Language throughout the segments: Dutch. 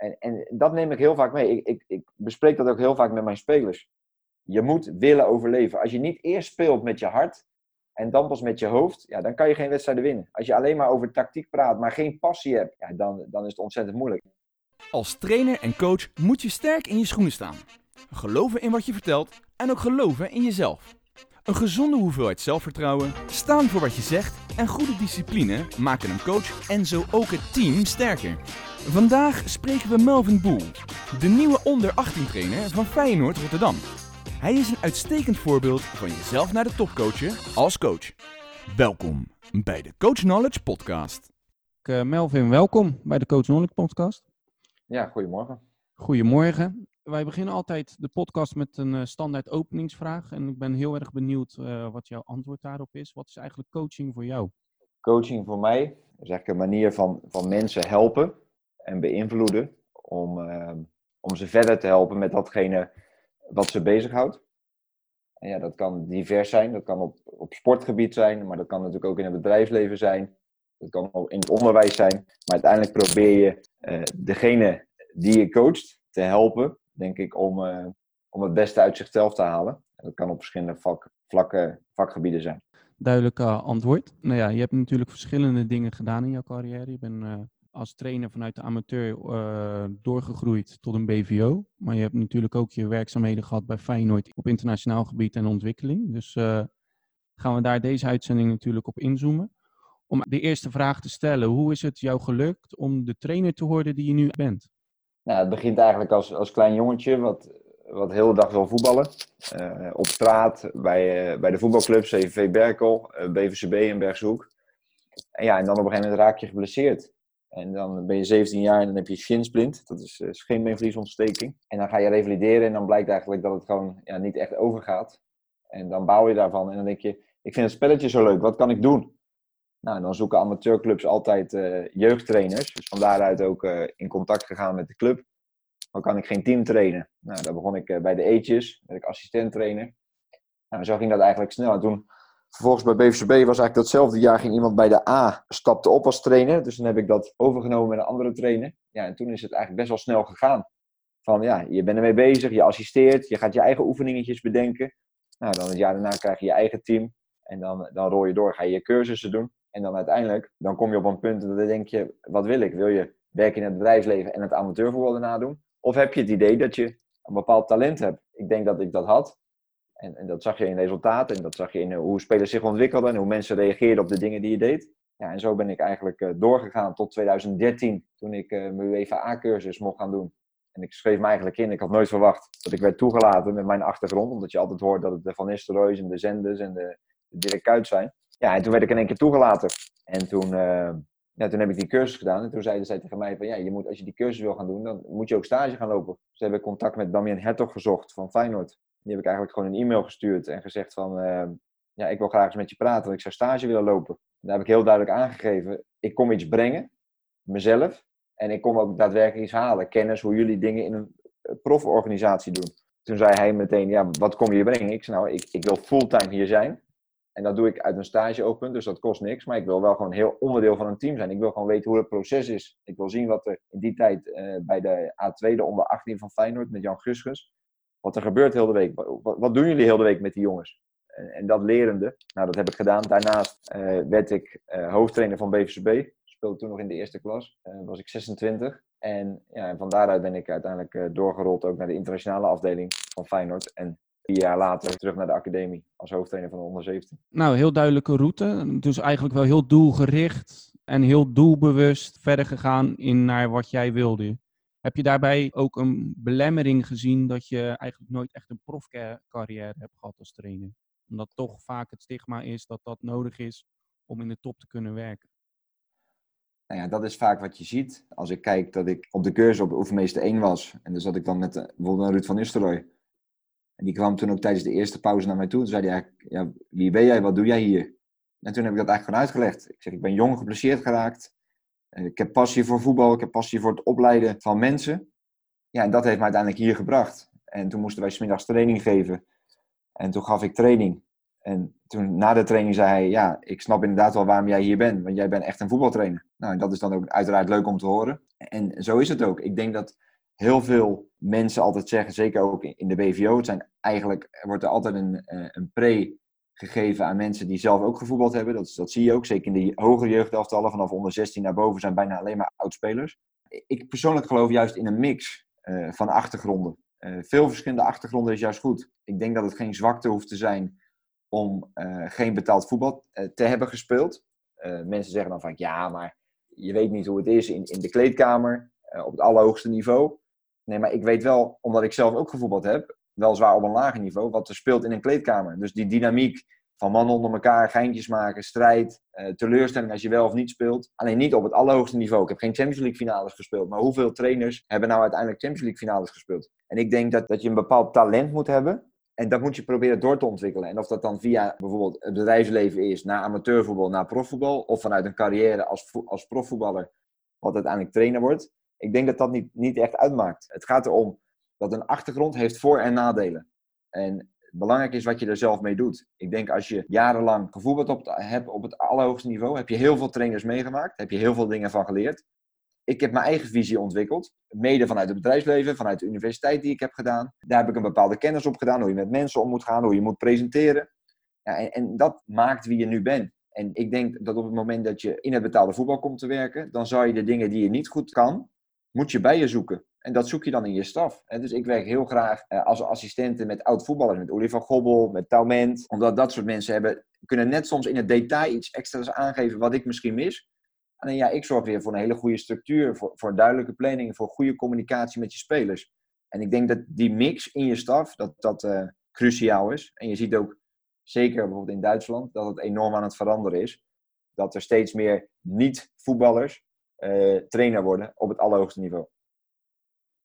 En, en dat neem ik heel vaak mee. Ik, ik, ik bespreek dat ook heel vaak met mijn spelers. Je moet willen overleven. Als je niet eerst speelt met je hart en dan pas met je hoofd, ja, dan kan je geen wedstrijden winnen. Als je alleen maar over tactiek praat, maar geen passie hebt, ja, dan, dan is het ontzettend moeilijk. Als trainer en coach moet je sterk in je schoenen staan. Geloven in wat je vertelt en ook geloven in jezelf. Een gezonde hoeveelheid zelfvertrouwen, staan voor wat je zegt en goede discipline maken een coach en zo ook het team sterker. Vandaag spreken we Melvin Boel, de nieuwe onder 18 trainer van Feyenoord Rotterdam. Hij is een uitstekend voorbeeld van jezelf naar de top coachen als coach. Welkom bij de Coach Knowledge Podcast. Uh, Melvin, welkom bij de Coach Knowledge Podcast. Ja, goedemorgen. Goedemorgen. Wij beginnen altijd de podcast met een uh, standaard openingsvraag. En ik ben heel erg benieuwd uh, wat jouw antwoord daarop is. Wat is eigenlijk coaching voor jou? Coaching voor mij is eigenlijk een manier van, van mensen helpen en beïnvloeden. Om, om ze verder te helpen met datgene wat ze bezighoudt. En ja, dat kan divers zijn. Dat kan op, op sportgebied zijn, maar dat kan natuurlijk ook in het bedrijfsleven zijn. Dat kan ook in het onderwijs zijn. Maar uiteindelijk probeer je uh, degene die je coacht te helpen, denk ik, om, uh, om het beste uit zichzelf te halen. En dat kan op verschillende vak, vlakken, vakgebieden zijn. Duidelijk uh, antwoord. Nou ja, je hebt natuurlijk verschillende dingen gedaan in jouw carrière. Je bent als trainer vanuit de amateur doorgegroeid tot een BVO. Maar je hebt natuurlijk ook je werkzaamheden gehad bij Feyenoord op internationaal gebied en ontwikkeling. Dus gaan we daar deze uitzending natuurlijk op inzoomen. Om de eerste vraag te stellen, hoe is het jou gelukt om de trainer te worden die je nu bent? Nou, het begint eigenlijk als, als klein jongetje wat, wat de hele dag wil voetballen. Uh, op straat, bij, bij de voetbalclub CVV Berkel, BVCB in Bergshoek. En ja, en dan op een gegeven moment raak je geblesseerd. En dan ben je 17 jaar en dan heb je shinsplint. Dat is, geen beenvliesontsteking. En dan ga je revalideren en dan blijkt eigenlijk dat het gewoon ja, niet echt overgaat. En dan bouw je daarvan en dan denk je, ik vind het spelletje zo leuk, wat kan ik doen? Nou, dan zoeken amateurclubs altijd uh, jeugdtrainers. Dus van daaruit ook uh, in contact gegaan met de club. Dan kan ik geen team trainen. Nou, daar begon ik uh, bij de Eetjes, werd ik assistent trainer. Nou, zo ging dat eigenlijk snel. En toen Vervolgens bij BVCB was eigenlijk datzelfde jaar ging iemand bij de A stapte op als trainer. Dus dan heb ik dat overgenomen met een andere trainer. Ja, en toen is het eigenlijk best wel snel gegaan. Van ja, je bent ermee bezig, je assisteert, je gaat je eigen oefeningetjes bedenken. Nou, dan het jaar daarna krijg je je eigen team. En dan, dan rol je door, ga je je cursussen doen. En dan uiteindelijk, dan kom je op een punt dat dan denk je, wat wil ik? Wil je werken in het bedrijfsleven en het amateurvoetbal daarna doen? Of heb je het idee dat je een bepaald talent hebt? Ik denk dat ik dat had. En, en, dat zag je in resultaten en dat zag je in hoe spelers zich ontwikkelden en hoe mensen reageerden op de dingen die je deed. Ja, en zo ben ik eigenlijk uh, doorgegaan tot 2013, toen ik uh, mijn UEFA-cursus mocht gaan doen. En ik schreef me eigenlijk in, ik had nooit verwacht dat ik werd toegelaten met mijn achtergrond, omdat je altijd hoort dat het de Van Nistelrooy's en de Zenders en de, de Dirk zijn. Ja, en toen werd ik in één keer toegelaten. En toen, uh, ja, toen heb ik die cursus gedaan en toen zeiden zij tegen mij van, ja, je moet, als je die cursus wil gaan doen, dan moet je ook stage gaan lopen. Dus heb ik contact met Damian Hertog gezocht van Feyenoord. Die heb ik eigenlijk gewoon een e-mail gestuurd en gezegd van, uh, ja, ik wil graag eens met je praten, want ik zou stage willen lopen. Daar heb ik heel duidelijk aangegeven, ik kom iets brengen, mezelf, en ik kom ook daadwerkelijk iets halen. Kennis hoe jullie dingen in een proforganisatie doen. Toen zei hij meteen, ja, wat kom je brengen? Ik zei, nou, ik, ik wil fulltime hier zijn. En dat doe ik uit een stageopen, dus dat kost niks. Maar ik wil wel gewoon heel onderdeel van een team zijn. Ik wil gewoon weten hoe het proces is. Ik wil zien wat er in die tijd uh, bij de A2, de onder 18 van Feyenoord, met Jan Gusgus, wat er gebeurt heel de week. Wat, doen jullie heel de week met die jongens? En, en dat lerende, nou dat heb ik gedaan. Daarnaast uh, werd ik uh, hoofdtrainer van BVCB. Speelde toen nog in de eerste klas. Was ik 26. En, ja, en van daaruit ben ik uiteindelijk doorgerold ook naar de internationale afdeling van Feyenoord. En vier jaar later terug naar de academie als hoofdtrainer van de onder 17. Nou, heel duidelijke route. Dus eigenlijk wel heel doelgericht en heel doelbewust verder gegaan in naar wat jij wilde. Heb je daarbij ook een belemmering gezien dat je eigenlijk nooit echt een profcarrière hebt gehad als trainer? Omdat toch vaak het stigma is dat dat nodig is om in de top te kunnen werken. Nou ja, dat is vaak wat je ziet. Als ik kijk dat ik op de cursus op oefenmeester 1 was. En dan zat ik dan met uh, bijvoorbeeld Ruud van Nistelrooy. En die kwam toen ook tijdens de eerste pauze naar mij toe. Toen zei hij ja, wie ben jij, wat doe jij hier? En toen heb ik dat eigenlijk gewoon uitgelegd. Ik zeg, ik ben jong geblesseerd geraakt. Ik heb passie voor voetbal, ik heb passie voor het opleiden van mensen. Ja, en dat heeft me uiteindelijk hier gebracht. En toen moesten wij smiddags training geven. En toen gaf ik training. En toen na de training zei hij, ja, ik snap inderdaad wel waarom jij hier bent, want jij bent echt een voetbaltrainer. Nou, dat is dan ook uiteraard leuk om te horen. En zo is het ook. Ik denk dat heel veel mensen altijd zeggen, zeker ook in de BVO, het zijn eigenlijk, er wordt er altijd een, eh, een pre gegeven aan mensen die zelf ook gevoetbald hebben. Dat, dat zie je ook, zeker in de hogere jeugdelftallen, vanaf onder 16 naar boven zijn bijna alleen maar oudspelers. Ik persoonlijk geloof juist in een mix uh, van achtergronden. Uh, veel verschillende achtergronden is juist goed. Ik denk dat het geen zwakte hoeft te zijn om geen betaald voetbal te hebben gespeeld. mensen zeggen dan van ja, maar je weet niet hoe het is in, in de kleedkamer op het allerhoogste niveau. Nee, maar ik weet wel, omdat ik zelf ook gevoetbald heb, weliswaar op een lager niveau, wat er speelt in een kleedkamer. Dus die dynamiek van mannen onder elkaar, geintjes maken, strijd, uh, teleurstelling als je wel of niet speelt. Alleen niet op het allerhoogste niveau. Ik heb geen Champions League finales gespeeld, maar hoeveel trainers hebben nou uiteindelijk Champions League finales gespeeld? En ik denk dat, dat je een bepaald talent moet hebben. En dat moet je proberen door te ontwikkelen. En of dat dan via bijvoorbeeld het bedrijfsleven is, naar amateurvoetbal, naar profvoetbal, of vanuit een carrière als, als profvoetballer, wat uiteindelijk trainer wordt. Ik denk dat dat niet, niet echt uitmaakt. Het gaat erom dat een achtergrond heeft voor- en nadelen. En belangrijk is wat je er zelf mee doet. Ik denk als je jarenlang gevoetbald op hebt op het allerhoogste niveau, heb je heel veel trainers meegemaakt, heb je heel veel dingen van geleerd. Ik heb mijn eigen visie ontwikkeld, mede vanuit het bedrijfsleven, vanuit de universiteit die ik heb gedaan. Daar heb ik een bepaalde kennis op gedaan, hoe je met mensen om moet gaan, hoe je moet presenteren. Ja, en, en dat maakt wie je nu bent. En ik denk dat op het moment dat je in het betaalde voetbal komt te werken, dan zou je de dingen die je niet goed kan, moet je bij je zoeken. En dat zoek je dan in je staf. Dus ik werk heel graag eh, als assistenten met oud-voetballers, met Oliver Gobbel, met Taument. Omdat dat soort mensen hebben, kunnen net soms in het detail iets extra's aangeven wat ik misschien mis. Alleen ja, ik zorg weer voor een hele goede structuur, voor, voor duidelijke planning, voor goede communicatie met je spelers. En ik denk dat die mix in je staf, dat dat uh, cruciaal is. En je ziet ook, zeker bijvoorbeeld in Duitsland, dat het enorm aan het veranderen is. Dat er steeds meer niet-voetballers trainer worden op het allerhoogste niveau.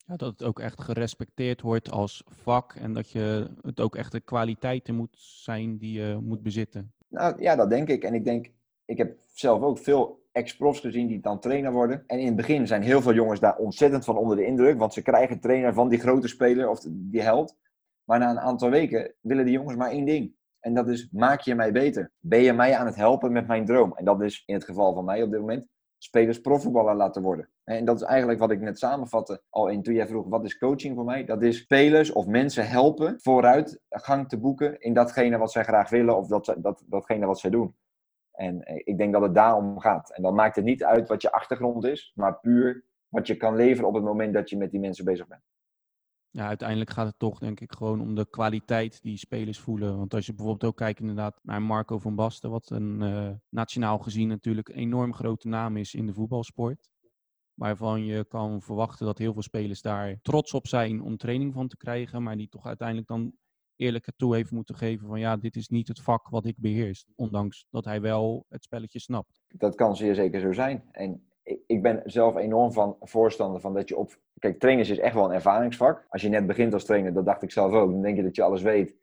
Ja, dat het ook echt gerespecteerd wordt als vak en dat je het ook echt de kwaliteiten moet zijn die je moet bezitten. Nou ja, dat denk ik. En ik denk, ik heb zelf ook veel ex-profs gezien die dan trainer worden. En in het begin zijn heel veel jongens daar ontzettend van onder de indruk, want ze krijgen trainer van die grote speler of die held. Maar na een aantal weken willen die jongens maar één ding. En dat is, maak je mij beter? Ben je mij aan het helpen met mijn droom? En dat is in het geval van mij op dit moment, spelers profvoetballer laten worden. En dat is eigenlijk wat ik net samenvatte al in toen jij vroeg wat is coaching voor mij. Dat is spelers of mensen helpen vooruit gang te boeken in datgene wat zij graag willen of dat, dat, datgene wat zij doen. En eh, ik denk dat het daarom gaat. En dan maakt het niet uit wat je achtergrond is, maar puur wat je kan leveren op het moment dat je met die mensen bezig bent ja, uiteindelijk gaat het toch denk ik gewoon om de kwaliteit die spelers voelen. Want als je bijvoorbeeld ook kijkt inderdaad naar Marco van Basten, wat een uh, nationaal gezien natuurlijk een enorm grote naam is in de voetbalsport. Waarvan je kan verwachten dat heel veel spelers daar trots op zijn om training van te krijgen. Maar die toch uiteindelijk dan eerlijk toe heeft moeten geven van ja, dit is niet het vak wat ik beheers. Ondanks dat hij wel het spelletje snapt. Dat kan zeer zeker zo zijn. En ik ben zelf enorm van voorstander van dat je op. Kijk, trainers is echt wel een ervaringsvak. Als je net begint als trainer, dat dacht ik zelf ook. Dan denk je dat je alles weet.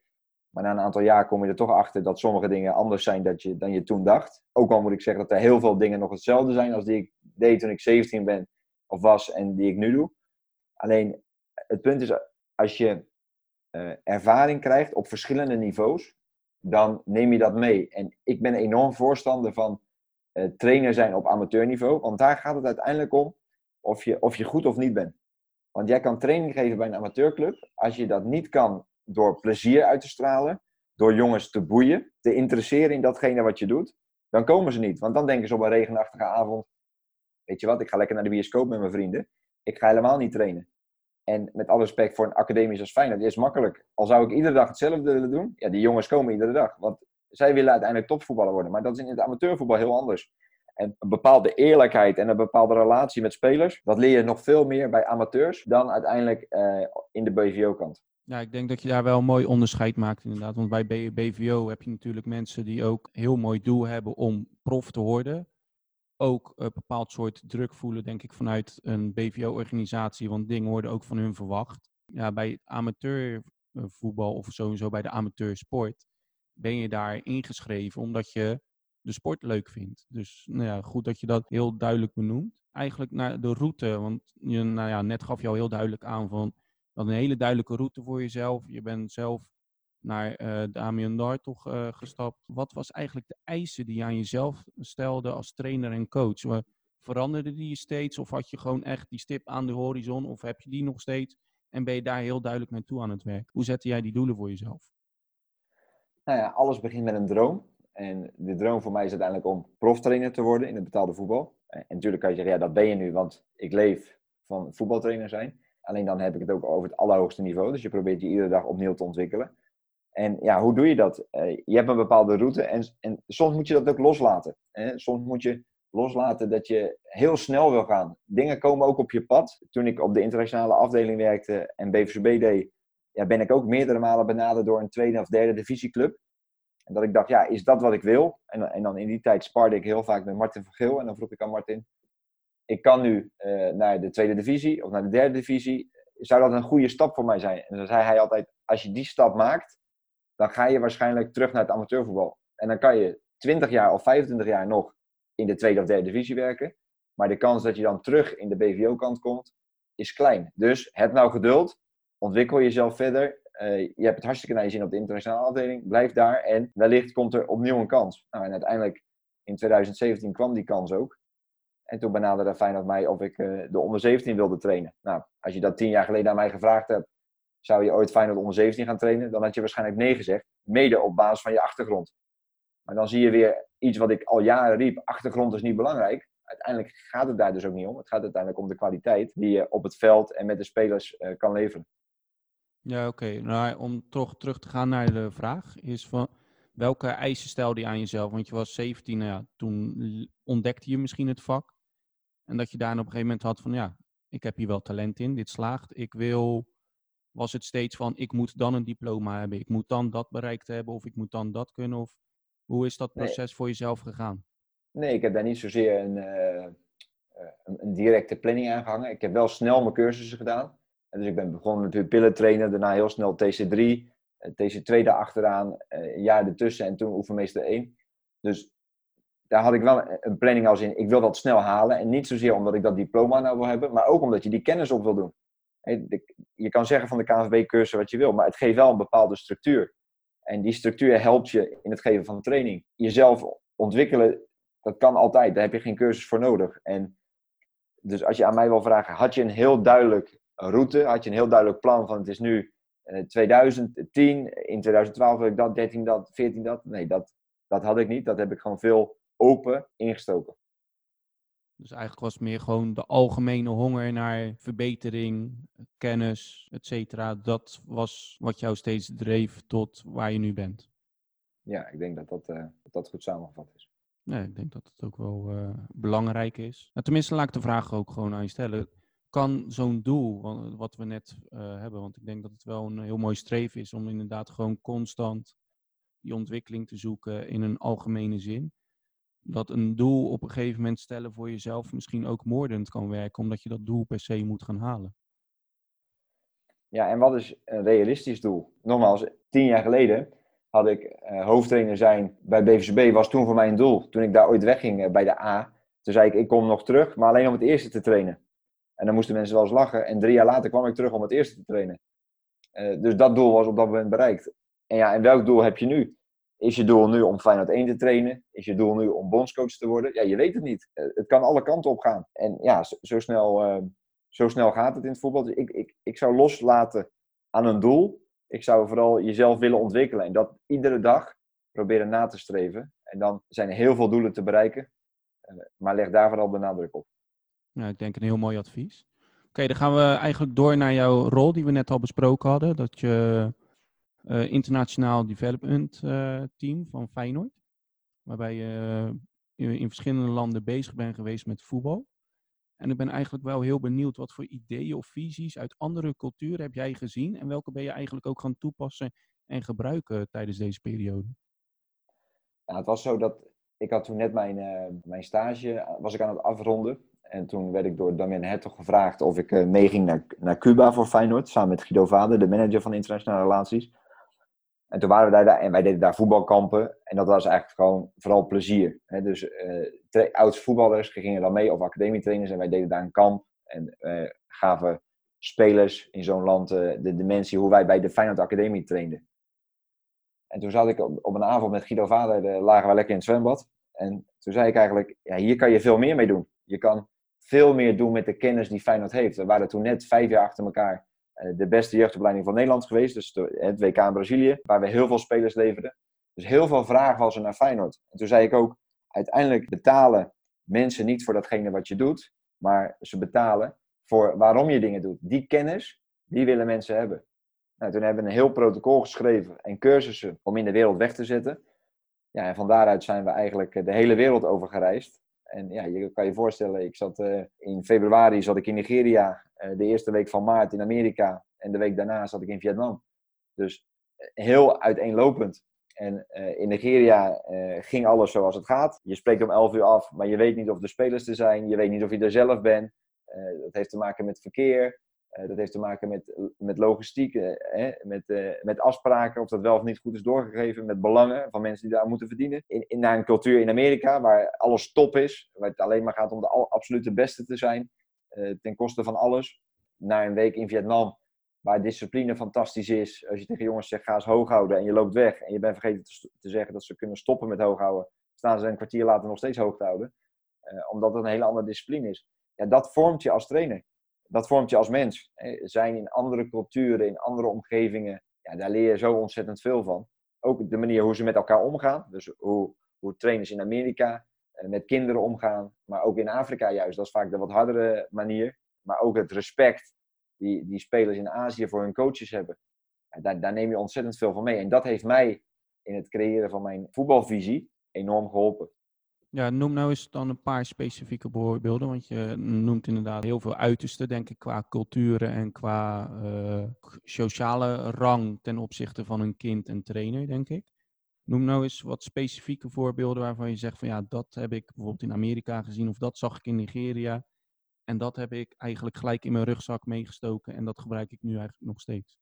Maar na een aantal jaar kom je er toch achter dat sommige dingen anders zijn dat je, dan je toen dacht. Ook al moet ik zeggen dat er heel veel dingen nog hetzelfde zijn als die ik deed toen ik 17 ben of was en die ik nu doe. Alleen het punt is, als je uh, ervaring krijgt op verschillende niveaus, dan neem je dat mee. En ik ben enorm voorstander van trainer zijn op amateurniveau. Want daar gaat het uiteindelijk om of je, of je goed of niet bent. Want jij kan training geven bij een amateurclub. Als je dat niet kan door plezier uit te stralen, door jongens te boeien, te interesseren in datgene wat je doet, dan komen ze niet. Want dan denken ze op een regenachtige avond, weet je wat, ik ga lekker naar de bioscoop met mijn vrienden. Ik ga helemaal niet trainen. En met alle respect voor een academisch als Feyenoord, is makkelijk. Al zou ik iedere dag hetzelfde willen doen, ja, die jongens komen iedere dag. Want zij willen uiteindelijk topvoetballer worden. Maar dat is in het amateurvoetbal heel anders. En een bepaalde eerlijkheid en een bepaalde relatie met spelers, dat leer je nog veel meer bij amateurs dan uiteindelijk uh, in de BVO-kant. Ja, ik denk dat je daar wel een mooi onderscheid maakt inderdaad. Want bij BVO heb je natuurlijk mensen die ook heel mooi doel hebben om prof te worden. Ook een bepaald soort druk voelen, denk ik, vanuit een BVO-organisatie. Want dingen worden ook van hun verwacht. Ja, bij amateurvoetbal of sowieso bij de amateursport ben je daar ingeschreven omdat je de sport leuk vindt. Dus nou ja, goed dat je dat heel duidelijk benoemt. Eigenlijk naar de route, want je, nou ja, net gaf je al heel duidelijk aan van dat een hele duidelijke route voor jezelf. Je bent zelf naar uh, Dar toch uh, gestapt. Wat was eigenlijk de eisen die je aan jezelf stelde als trainer en coach? Veranderde die je steeds of had je gewoon echt die stip aan de horizon of heb je die nog steeds en ben je daar heel duidelijk naartoe aan het werk? Hoe zette jij die doelen voor jezelf? Nou ja, alles begint met een droom. En de droom voor mij is uiteindelijk om proftrainer te worden in het betaalde voetbal. En natuurlijk kan je zeggen, ja, dat ben je nu, want ik leef van voetbaltrainer zijn. Alleen dan heb ik het ook over het allerhoogste niveau. Dus je probeert je iedere dag opnieuw te ontwikkelen. En ja, hoe doe je dat? Uh, je hebt een bepaalde route en, en soms moet je dat ook loslaten. Soms moet je loslaten dat je heel snel wil gaan. Dingen komen ook op je pad. Toen ik op de internationale afdeling werkte en BVCB deed, ja, ben ik ook meerdere malen benaderd door een tweede of derde divisieclub. En dat ik dacht, ja, is dat wat ik wil? En, en dan in die tijd sparde ik heel vaak met Martin van Geel. En dan vroeg ik aan Martin, ik kan nu uh, naar de tweede divisie of naar de derde divisie. Zou dat een goede stap voor mij zijn? En dan zei hij altijd, als je die stap maakt, dan ga je waarschijnlijk terug naar het amateurvoetbal. En dan kan je 20 jaar of 25 jaar nog in de tweede of derde divisie werken. Maar de kans dat je dan terug in de BVO-kant komt, is klein. Dus heb nou geduld, ontwikkel jezelf verder. Uh, je hebt het hartstikke naar je zin op de internationale afdeling. Blijf daar en wellicht komt er opnieuw een kans. Nou, en uiteindelijk in 2017 kwam die kans ook. En toen benaderde Feyenoord mij of ik uh, de onder 17 wilde trainen. Nou, als je dat tien jaar geleden aan mij gevraagd hebt, zou je ooit Feyenoord onder 17 gaan trainen? Dan had je waarschijnlijk nee gezegd. Mede op basis van je achtergrond. Maar dan zie je weer iets wat ik al jaren riep. Achtergrond is niet belangrijk. Uiteindelijk gaat het daar dus ook niet om. Het gaat uiteindelijk om de kwaliteit die je op het veld en met de spelers uh, kan leveren. Ja, oké. Nou, om toch terug te gaan naar de vraag, is van welke eisen stelde je aan jezelf? Want je was 17, nou ja, toen ontdekte je misschien het vak. En dat je daar op een gegeven moment had van, ja, ik heb hier wel talent in, dit slaagt. Ik wil, was het steeds van, ik moet dan een diploma hebben, ik moet dan dat bereikt hebben, of ik moet dan dat kunnen? Of hoe is dat proces voor jezelf gegaan? Nee, ik heb daar niet zozeer een, uh, een, een, directe planning aangehangen. Ik heb wel snel mijn cursussen gedaan. Dus ik ben begonnen natuurlijk pillen trainen, daarna heel snel TC3, eh, TC2 daarachteraan, een jaar ertussen en toen oefenmeester 1. Dus daar had ik wel een planning als in, ik wil dat snel halen. En niet zozeer omdat ik dat diploma nou wil hebben, maar ook omdat je die kennis op wil doen. Je kan zeggen van de KNVB-cursus wat je wil, maar het geeft wel een bepaalde structuur. En die structuur helpt je in het geven van training. Jezelf ontwikkelen, dat kan altijd. Daar heb je geen cursus voor nodig. En dus als je aan mij wil vragen, had je een heel duidelijk route? Had je een heel duidelijk plan van het is nu 2010, eh, in 2012 heb ik dat, 13 dat, 14 dat? Nee, dat, dat had ik niet. Dat heb ik gewoon veel open ingestoken. Dus eigenlijk was het meer gewoon de algemene honger naar verbetering, kennis, et cetera. Dat was wat jou steeds dreef tot waar je nu bent. Ja, ik denk dat dat, uh, dat, goed samengevat is. Nee, ik denk dat het ook wel uh, belangrijk is. Nou, tenminste, laat ik de vraag ook gewoon aan je stellen. Kan zo'n doel, wat we net uh, hebben, want ik denk dat het wel een heel mooi streven is om inderdaad gewoon constant die ontwikkeling te zoeken in een algemene zin dat een doel op een gegeven moment stellen voor jezelf misschien ook moordend kan werken, omdat je dat doel per se moet gaan halen. Ja, en wat is een realistisch doel? Nogmaals, tien jaar geleden had ik uh, hoofdtrainer zijn bij BVCB, was toen voor mij een doel. Toen ik daar ooit wegging uh, bij de A, toen zei ik, ik kom nog terug, maar alleen om het eerste te trainen. En dan moesten mensen wel eens lachen. En drie jaar later kwam ik terug om het eerste te trainen. Uh, dus dat doel was op dat moment bereikt. En ja, en welk doel heb je nu? Is je doel nu om Feyenoord 1 te trainen? Is je doel nu om bondscoach te worden? Ja, je weet het niet. Eh, het kan alle kanten op gaan. En ja, zo, snel, uh, zo snel gaat het in het voetbal. Dus ik, ik, ik zou loslaten aan een doel. Ik zou vooral jezelf willen ontwikkelen. En dat iedere dag proberen na te streven. En dan zijn er heel veel doelen te bereiken. Maar leg daar vooral de nadruk op. Ja, ik denk een heel mooi advies. Oké, dan gaan we eigenlijk door naar jouw rol die we net al besproken hadden. Dat je uh, internationaal development uh, team van Feyenoord. Waarbij je uh, in verschillende landen bezig bent geweest met voetbal. En ik ben eigenlijk wel heel benieuwd wat voor ideeën of visies uit andere culturen heb jij gezien en welke ben je eigenlijk ook gaan toepassen en gebruiken tijdens deze periode? Nou, het was zo dat ik had toen net mijn, mijn stage was ik aan het afronden. En toen werd ik door Damien Hertog gevraagd of ik meeging naar, naar Cuba voor Feyenoord. Samen met Guido Vader, de manager van internationale relaties. En toen waren we daar en wij deden daar voetbalkampen. En dat was eigenlijk gewoon vooral plezier. Hè? Dus uh, oud voetballers gingen dan mee, of academietrainers. En wij deden daar een kamp. En uh, gaven spelers in zo'n land de dimensie hoe wij bij de Feyenoord Academie trainden. En toen zat ik op, een avond met Guido Vader, de, lagen we lekker in het zwembad. En toen zei ik eigenlijk, ja, hier kan je veel meer mee doen. Je kan veel meer doen met de kennis die Feyenoord heeft. We waren toen net vijf jaar achter elkaar eh, de beste jeugdopleiding van Nederland geweest. Dus het WK in Brazilië, waar we heel veel spelers leverden. Dus heel veel vragen was er naar Feyenoord. En toen zei ik ook, uiteindelijk betalen mensen niet voor datgene wat je doet. Maar ze betalen voor waarom je dingen doet. Die kennis, die willen mensen hebben. Nou, toen hebben we een heel protocol geschreven en cursussen om in de wereld weg te zetten. Ja, en van daaruit zijn we eigenlijk de hele wereld over gereisd. En ja, je kan je voorstellen, ik zat uh, in februari zat ik in Nigeria, uh, de eerste week van maart in Amerika en de week daarna zat ik in Vietnam. Dus uh, heel uiteenlopend. En in Nigeria ging alles zoals het gaat. Je spreekt om 11 uur af, maar je weet niet of de spelers er zijn. Je weet niet of je er zelf bent. dat heeft te maken met verkeer. Uh, dat heeft te maken met, met logistiek, hè, met, uh, met afspraken, of dat wel of niet goed is doorgegeven, met belangen van mensen die daar moeten verdienen. In, naar een cultuur in Amerika waar alles top is, waar het alleen maar gaat om de absolute beste te zijn, ten koste van alles. Naar een week in Vietnam, waar discipline fantastisch is. Als je tegen jongens zegt, ga eens hoog houden en je loopt weg en je bent vergeten te, te zeggen dat ze kunnen stoppen met hoog houden, staan ze een kwartier later nog steeds hoog te houden. omdat het een hele andere discipline is. Ja, dat vormt je als trainer dat vormt je als mens. Zijn in andere culturen, in andere omgevingen, ja, daar leer je zo ontzettend veel van. Ook de manier hoe ze met elkaar omgaan. Dus hoe, hoe trainers in Amerika eh, met kinderen omgaan, maar ook in Afrika juist. Dat is vaak de wat hardere manier. Maar ook het respect die, die spelers in Azië voor hun coaches hebben. Daar, daar neem je ontzettend veel van mee. En dat heeft mij in het creëren van mijn voetbalvisie enorm geholpen. Ja, noem nou eens dan een paar specifieke voorbeelden, want je noemt inderdaad heel veel uitersten, denk ik, qua culturen en qua uh, sociale rang ten opzichte van een kind en trainer, denk ik. Noem nou eens wat specifieke voorbeelden waarvan je zegt van ja, dat heb ik bijvoorbeeld in Amerika gezien of dat zag ik in Nigeria. En dat heb ik eigenlijk gelijk in mijn rugzak meegestoken en dat gebruik ik nu eigenlijk nog steeds.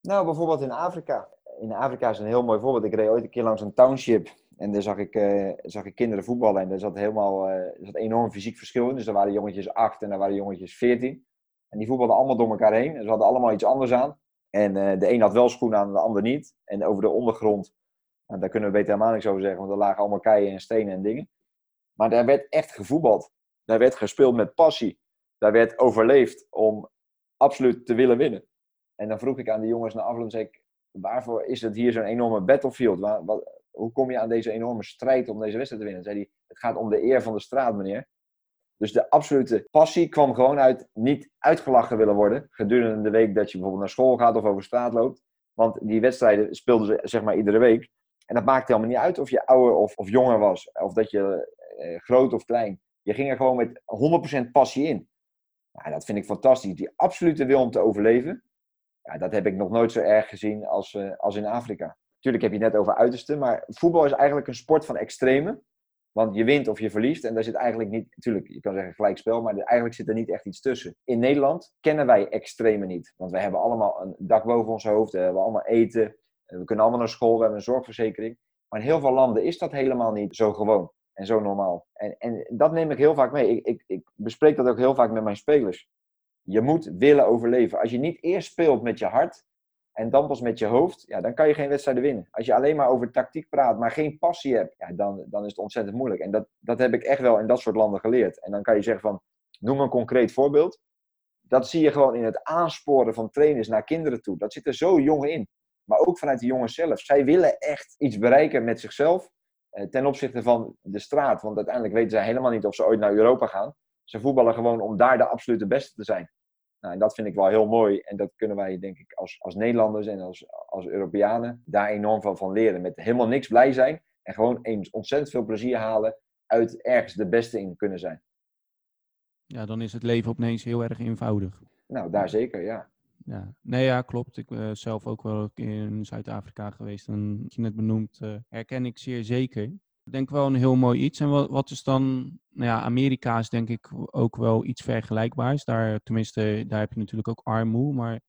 Nou, bijvoorbeeld in Afrika. In Afrika is een heel mooi voorbeeld. Ik reed ooit een keer langs een township en daar zag ik, uh, zag ik kinderen voetballen en daar zat helemaal er zat enorm fysiek verschil in. Dus er waren jongetjes 8 en er waren jongetjes 14. En die voetbalden allemaal door elkaar heen. En ze hadden allemaal iets anders aan. En uh, de een had wel schoenen aan, de ander niet. En over de ondergrond, nou, daar kunnen we beter helemaal niks over zeggen, want er lagen allemaal keien en stenen en dingen. Maar daar werd echt gevoetbald. Daar werd gespeeld met passie. Daar werd overleefd om absoluut te willen winnen. En dan vroeg ik aan de jongens na afloop, zei ik, waarvoor is het hier zo'n enorme battlefield? Waar, wat, hoe kom je aan deze enorme strijd om deze wedstrijd te winnen? Zei het gaat om de eer van de straat, meneer. Dus de absolute passie kwam gewoon uit niet uitgelachen willen worden gedurende de week dat je bijvoorbeeld naar school gaat of over straat loopt. Want die wedstrijden speelden ze zeg maar iedere week. En dat maakte helemaal niet uit of je ouder of, of jonger was, of dat je eh, groot of klein. Je ging er gewoon met 100% passie in. Dat vind ik fantastisch. Die absolute wil om te overleven, ja, dat heb ik nog nooit zo erg gezien als, uh, als in Afrika. Tuurlijk heb je het net over uitersten, maar voetbal is eigenlijk een sport van extreme. Want je wint of je verliest en daar zit eigenlijk niet, natuurlijk, je kan zeggen gelijkspel, maar eigenlijk zit er niet echt iets tussen. In Nederland kennen wij extreme niet, want wij hebben allemaal een dak boven ons hoofd, we hebben allemaal eten, we kunnen allemaal naar school, we hebben een zorgverzekering. Maar in heel veel landen is dat helemaal niet zo gewoon en zo normaal. En, en dat neem ik heel vaak mee. Ik, ik, ik bespreek dat ook heel vaak met mijn spelers. Je moet willen overleven. Als je niet eerst speelt met je hart, en dan pas met je hoofd, ja, dan kan je geen wedstrijden winnen. Als je alleen maar over tactiek praat, maar geen passie hebt, ja, dan, dan is het ontzettend moeilijk. En dat, dat heb ik echt wel in dat soort landen geleerd. En dan kan je zeggen van, noem een concreet voorbeeld. Dat zie je gewoon in het aansporen van trainers naar kinderen toe. Dat zit er zo jong in. Maar ook vanuit de jongens zelf. Zij willen echt iets bereiken met zichzelf eh, ten opzichte van de straat. Want uiteindelijk weten zij helemaal niet of ze ooit naar Europa gaan. Ze voetballen gewoon om daar de absolute beste te zijn. Nou, en dat vind ik wel heel mooi. En dat kunnen wij, denk ik, als, als Nederlanders en als, als Europeanen daar enorm van, van leren. Met helemaal niks blij zijn en gewoon eens ontzettend veel plezier halen uit ergens de beste in kunnen zijn. Ja, dan is het leven opeens heel erg eenvoudig. Nou, daar zeker, ja. Ja, nee, ja, klopt. Ik ben zelf ook wel in Zuid-Afrika geweest. En wat je net benoemt, uh, herken ik zeer zeker denk wel een heel mooi iets. En wat, wat is dan, nou ja, Amerika is denk ik ook wel iets vergelijkbaars. Daar, tenminste, daar heb je natuurlijk ook armoe, maar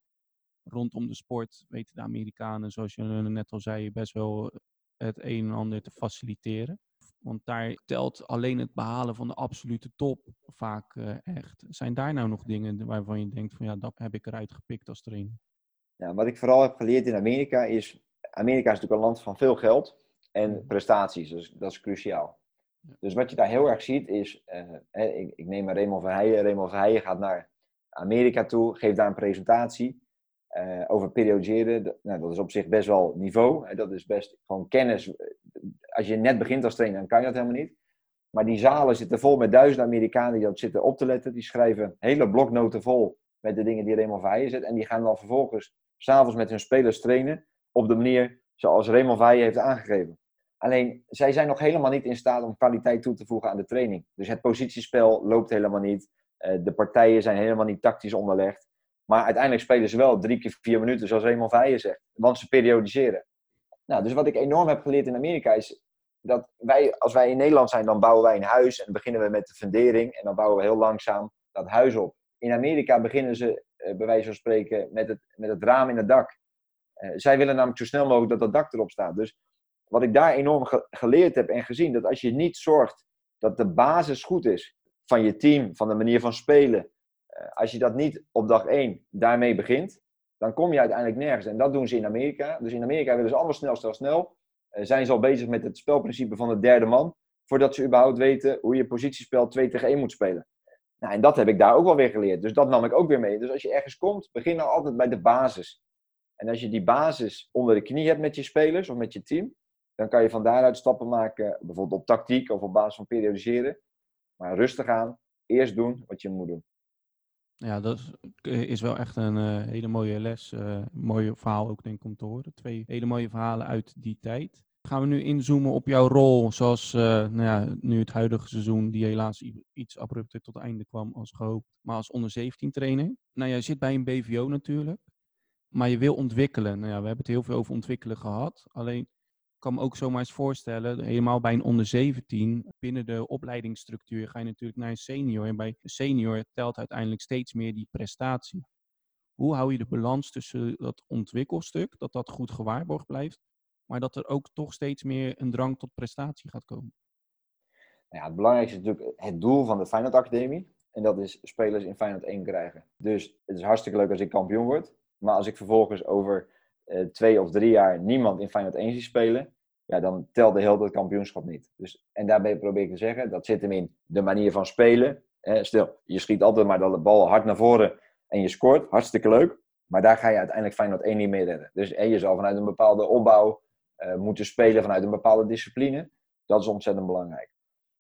rondom de sport weten de Amerikanen, zoals je net al zei, best wel het een en ander te faciliteren. Want daar telt alleen het behalen van de absolute top vaak uh, echt. Zijn daar nou nog dingen waarvan je denkt van ja, dat heb ik eruit gepikt als trainer? Ja, wat ik vooral heb geleerd in Amerika is Amerika is natuurlijk een land van veel geld en prestaties. Dus dat is cruciaal. Dus wat je daar heel erg ziet is, eh, ik, ik neem maar Raymond Verheijen. Raymond Verheijen gaat naar Amerika toe, geeft daar een presentatie eh, over periodiseren. Dat, nou, dat is op zich best wel niveau. Hè, dat is best gewoon kennis. Als je net begint als trainer, dan kan je dat helemaal niet. Maar die zalen zitten vol met duizenden Amerikanen die dat zitten op te letten. Die schrijven hele bloknoten vol met de dingen die Raymond Verheijen zet. En die gaan dan vervolgens s'avonds met hun spelers trainen op de manier zoals Raymond Verheijen heeft aangegeven. Alleen, zij zijn nog helemaal niet in staat om kwaliteit toe te voegen aan de training. Dus het positiespel loopt helemaal niet. Eh, de partijen zijn helemaal niet tactisch onderlegd. Maar uiteindelijk spelen ze wel drie keer vier minuten, zoals Raymond Verheijen zegt. Want ze periodiseren. Nou, dus wat ik enorm heb geleerd in Amerika is dat wij, als wij in Nederland zijn, dan bouwen wij een huis en beginnen we met de fundering en dan bouwen we heel langzaam dat huis op. In Amerika beginnen ze, eh, bij wijze van spreken, met het, met het raam in het dak. Eh, zij willen namelijk zo snel mogelijk dat dat dak erop staat. Dus wat ik daar enorm ge- geleerd heb en gezien, dat als je niet zorgt dat de basis goed is van je team, van de manier van spelen, eh, als je dat niet op dag één daarmee begint, dan kom je uiteindelijk nergens. En dat doen ze in Amerika. Dus in Amerika willen ze allemaal snel, snel, snel. Eh, zijn ze al bezig met het spelprincipe van de derde man, voordat ze überhaupt weten hoe je positiespel 2 tegen 1 moet spelen. Nou, en dat heb ik daar ook wel weer geleerd. Dus dat nam ik ook weer mee. Dus als je ergens komt, begin dan altijd bij de basis. En als je die basis onder de knie hebt met je spelers of met je team, dan kan je van daaruit stappen maken, bijvoorbeeld op tactiek of op basis van periodiseren. Maar rustig aan, eerst doen wat je moet doen. Ja, dat is, wel echt een eh, hele mooie les. eh mooi verhaal ook denk ik om te horen. Twee hele mooie verhalen uit die tijd. Gaan we nu inzoomen op jouw rol, zoals eh, nou ja, nu het huidige seizoen, die helaas iets abrupter tot einde kwam als gehoopt, maar als onder 17 trainer. Nou, jij zit bij een BVO natuurlijk, maar je wil ontwikkelen. Nou ja, we hebben het heel veel over ontwikkelen gehad. Alleen, ik kan me ook zomaar eens voorstellen, helemaal bij een onder 17, binnen de opleidingsstructuur ga je natuurlijk naar een senior. En bij een senior telt uiteindelijk steeds meer die prestatie. Hoe hou je de balans tussen dat ontwikkelstuk, dat dat goed gewaarborgd blijft, maar dat er ook toch steeds meer een drang tot prestatie gaat komen? Nou ja, het belangrijkste is natuurlijk het doel van de Feyenoord Academie. En dat is spelers in Feyenoord 1 krijgen. Dus het is hartstikke leuk als ik kampioen word. Maar als ik vervolgens over eh, twee of drie jaar niemand in Feyenoord 1 zie spelen, ja, dan telt de hele het kampioenschap niet. Dus, en daarbij probeer ik te zeggen, dat zit hem in de manier van spelen. Eh, stil, je schiet altijd maar de bal hard naar voren en je scoort. Hartstikke leuk. Maar daar ga je uiteindelijk Feyenoord 1 niet meer redden. Dus en je zal vanuit een bepaalde opbouw eh, moeten spelen, vanuit een bepaalde discipline. Dat is ontzettend belangrijk.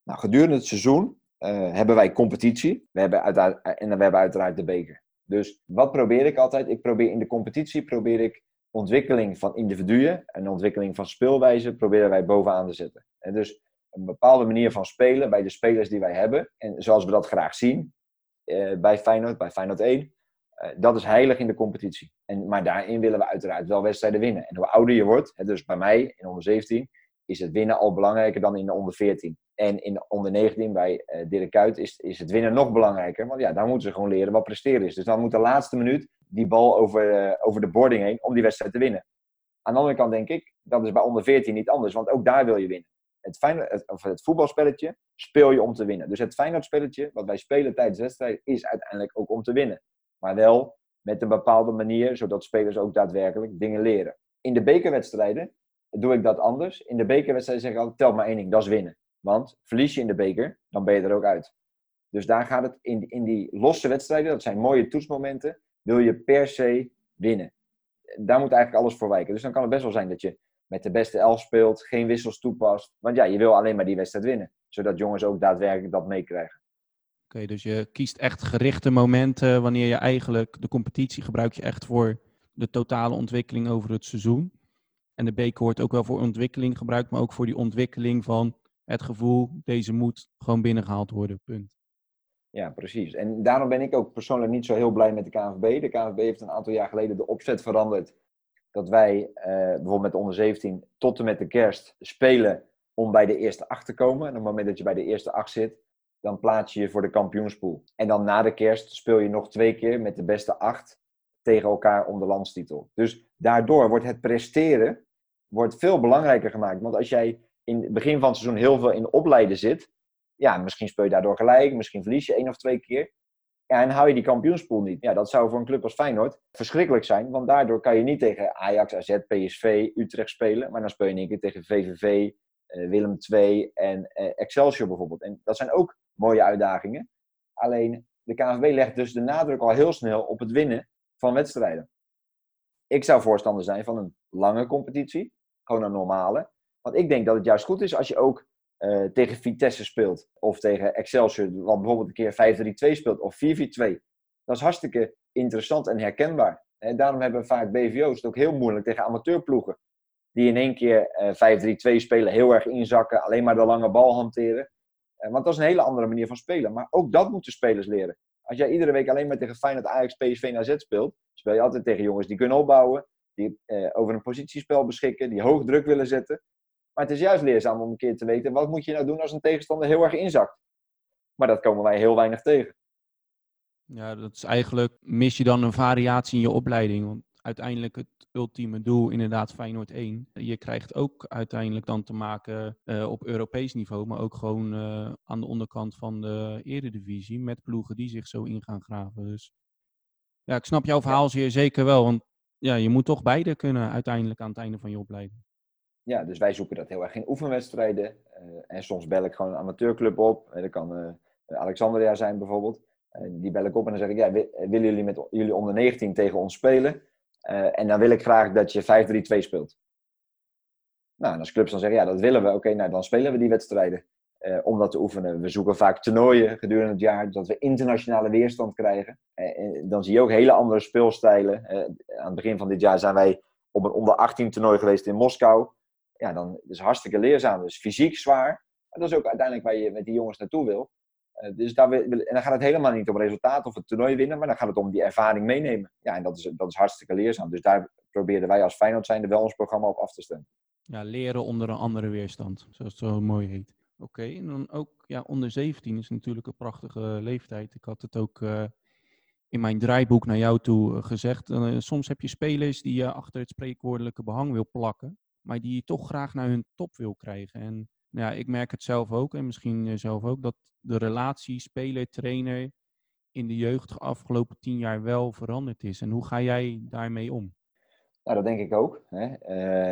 Nou, gedurende het seizoen eh, hebben wij competitie. We hebben en we hebben uiteraard de beker. Dus wat probeer ik altijd? Ik probeer in de competitie probeer ik ontwikkeling van individuen en ontwikkeling van speelwijze proberen wij bovenaan te zetten. En dus een bepaalde manier van spelen bij de spelers die wij hebben. En zoals we dat graag zien eh, bij Feyenoord, bij Feyenoord 1. eh, dat is heilig in de competitie. En, maar daarin willen we uiteraard wel wedstrijden winnen. En hoe ouder je wordt, hè, dus bij mij in onder 17, is het winnen al belangrijker dan in de onder 14. En in de onder 19 bij eh Dirk Kuyt is, is het winnen nog belangrijker. Want ja, daar moeten ze gewoon leren wat presteren is. Dus dan moet de laatste minuut die bal over, eh, over de boarding heen om die wedstrijd te winnen. Aan de andere kant denk ik, dat is bij onder 14 niet anders. Want ook daar wil je winnen. Het, Feyenoord, of het voetbalspelletje speel je om te winnen. Dus het Feyenoordspelletje, wat wij spelen tijdens de wedstrijd, is uiteindelijk ook om te winnen. Maar wel met een bepaalde manier, zodat spelers ook daadwerkelijk dingen leren. In de bekerwedstrijden doe ik dat anders. In de bekerwedstrijden zeg ik altijd, tel maar één ding, dat is winnen. Want verlies je in de beker, dan ben je er ook uit. Dus daar gaat het in, in die losse wedstrijden, dat zijn mooie toetsmomenten, wil je per se winnen. Daar moet eigenlijk alles voor wijken. Dus dan kan het best wel zijn dat je met de beste elf speelt, geen wissels toepast. Want ja, je wil alleen maar die wedstrijd winnen. Zodat jongens ook daadwerkelijk dat meekrijgen. Oké, dus je kiest echt gerichte momenten wanneer je eigenlijk de competitie gebruik je echt voor de totale ontwikkeling over het seizoen. En de beker wordt ook wel voor ontwikkeling gebruikt, maar ook voor die ontwikkeling van het gevoel, deze moet gewoon binnengehaald worden, punt. Ja, precies. En daarom ben ik ook persoonlijk niet zo heel blij met de KNVB. De KNVB heeft een aantal jaar geleden de opzet veranderd. Dat wij eh, bijvoorbeeld met de onder 17 tot en met de kerst spelen om bij de eerste acht te komen. En op het moment dat je bij de eerste acht zit, dan plaats je je voor de kampioenspool. En dan na de kerst speel je nog twee keer met de beste acht tegen elkaar om de landstitel. Dus daardoor wordt het presteren wordt veel belangrijker gemaakt. Want als jij in het begin van het seizoen heel veel in opleiden zit, ja, misschien speel je daardoor gelijk, misschien verlies je één of twee keer. Ja, en hou je die kampioenspool niet. Ja, dat zou voor een club als Feyenoord verschrikkelijk zijn. Want daardoor kan je niet tegen Ajax, AZ, PSV, Utrecht spelen. Maar dan speel je in één keer tegen VVV, uh, Willem II en uh, Excelsior bijvoorbeeld. En dat zijn ook mooie uitdagingen. Alleen de KNVB legt dus de nadruk al heel snel op het winnen van wedstrijden. Ik zou voorstander zijn van een lange competitie. Gewoon een normale. Want ik denk dat het juist goed is als je ook uh, tegen Vitesse speelt. Of tegen Excelsior, wat bijvoorbeeld een keer 5-3-2 speelt. Of 4-4-2. Dat is hartstikke interessant en herkenbaar. En daarom hebben vaak BVO's het ook heel moeilijk tegen amateurploegen. Die in één keer uh, 5-3-2 spelen, heel erg inzakken, alleen maar de lange bal hanteren. Uh, want dat is een hele andere manier van spelen. Maar ook dat moeten spelers leren. Als jij iedere week alleen maar tegen Feyenoord, Ajax, PSV en AZ speelt, speel je altijd tegen jongens die kunnen opbouwen, die over een positiespel beschikken, die hoog druk willen zetten. Maar het is juist leerzaam om een keer te weten, wat moet je nou doen als een tegenstander heel erg inzakt? Maar dat komen wij heel weinig tegen. Ja, dat is eigenlijk, mis je dan een variatie in je opleiding. Want uiteindelijk het ultieme doel, inderdaad Feyenoord 1. Je krijgt ook uiteindelijk dan te maken uh, op Europees niveau, maar ook gewoon uh, aan de onderkant van de eredivisie met ploegen die zich zo in gaan graven. Dus ja, ik snap jouw verhaal zeer zeker wel, want ja, je moet toch beide kunnen uiteindelijk aan het einde van je opleiding. Ja, dus wij zoeken dat heel erg in oefenwedstrijden. Uh, en soms bel ik gewoon een amateurclub op. dat kan Alexandria zijn bijvoorbeeld. die bel ik op en dan zeg ik, ja, willen jullie met jullie onder 19 tegen ons spelen? En dan wil ik graag dat je 5-3-2 speelt. Nou, en als clubs dan zeggen, ja, dat willen we. Oké, nou, dan spelen we die wedstrijden. Uh, om dat te oefenen. We zoeken vaak toernooien gedurende het jaar, dat we internationale weerstand krijgen. Uh, dan zie je ook hele andere speelstijlen. aan het begin van dit jaar zijn wij op een onder 18 toernooi geweest in Moskou. Ja, dan is het hartstikke leerzaam. Dus fysiek zwaar. Maar dat is ook uiteindelijk waar je met die jongens naartoe wil. Uh, dus daar en dan gaat het helemaal niet om resultaat of het toernooi winnen, maar dan gaat het om die ervaring meenemen. Ja, en dat is, dat is hartstikke leerzaam. Dus daar proberen wij als Feyenoord wel ons programma op af te stemmen. Ja, leren onder een andere weerstand, zoals het zo mooi heet. Oké, en dan ook ja, onder 17 is natuurlijk een prachtige leeftijd. Ik had het ook uh, in mijn draaiboek naar jou toe uh, gezegd. soms heb je spelers die je achter het spreekwoordelijke behang wil plakken, maar die je toch graag naar hun top wil krijgen. En ja, ik merk het zelf ook en misschien zelf ook, dat de relatie speler-trainer in de jeugd de afgelopen tien jaar wel veranderd is. En hoe ga jij daarmee om? Nou, dat denk ik ook. Hè.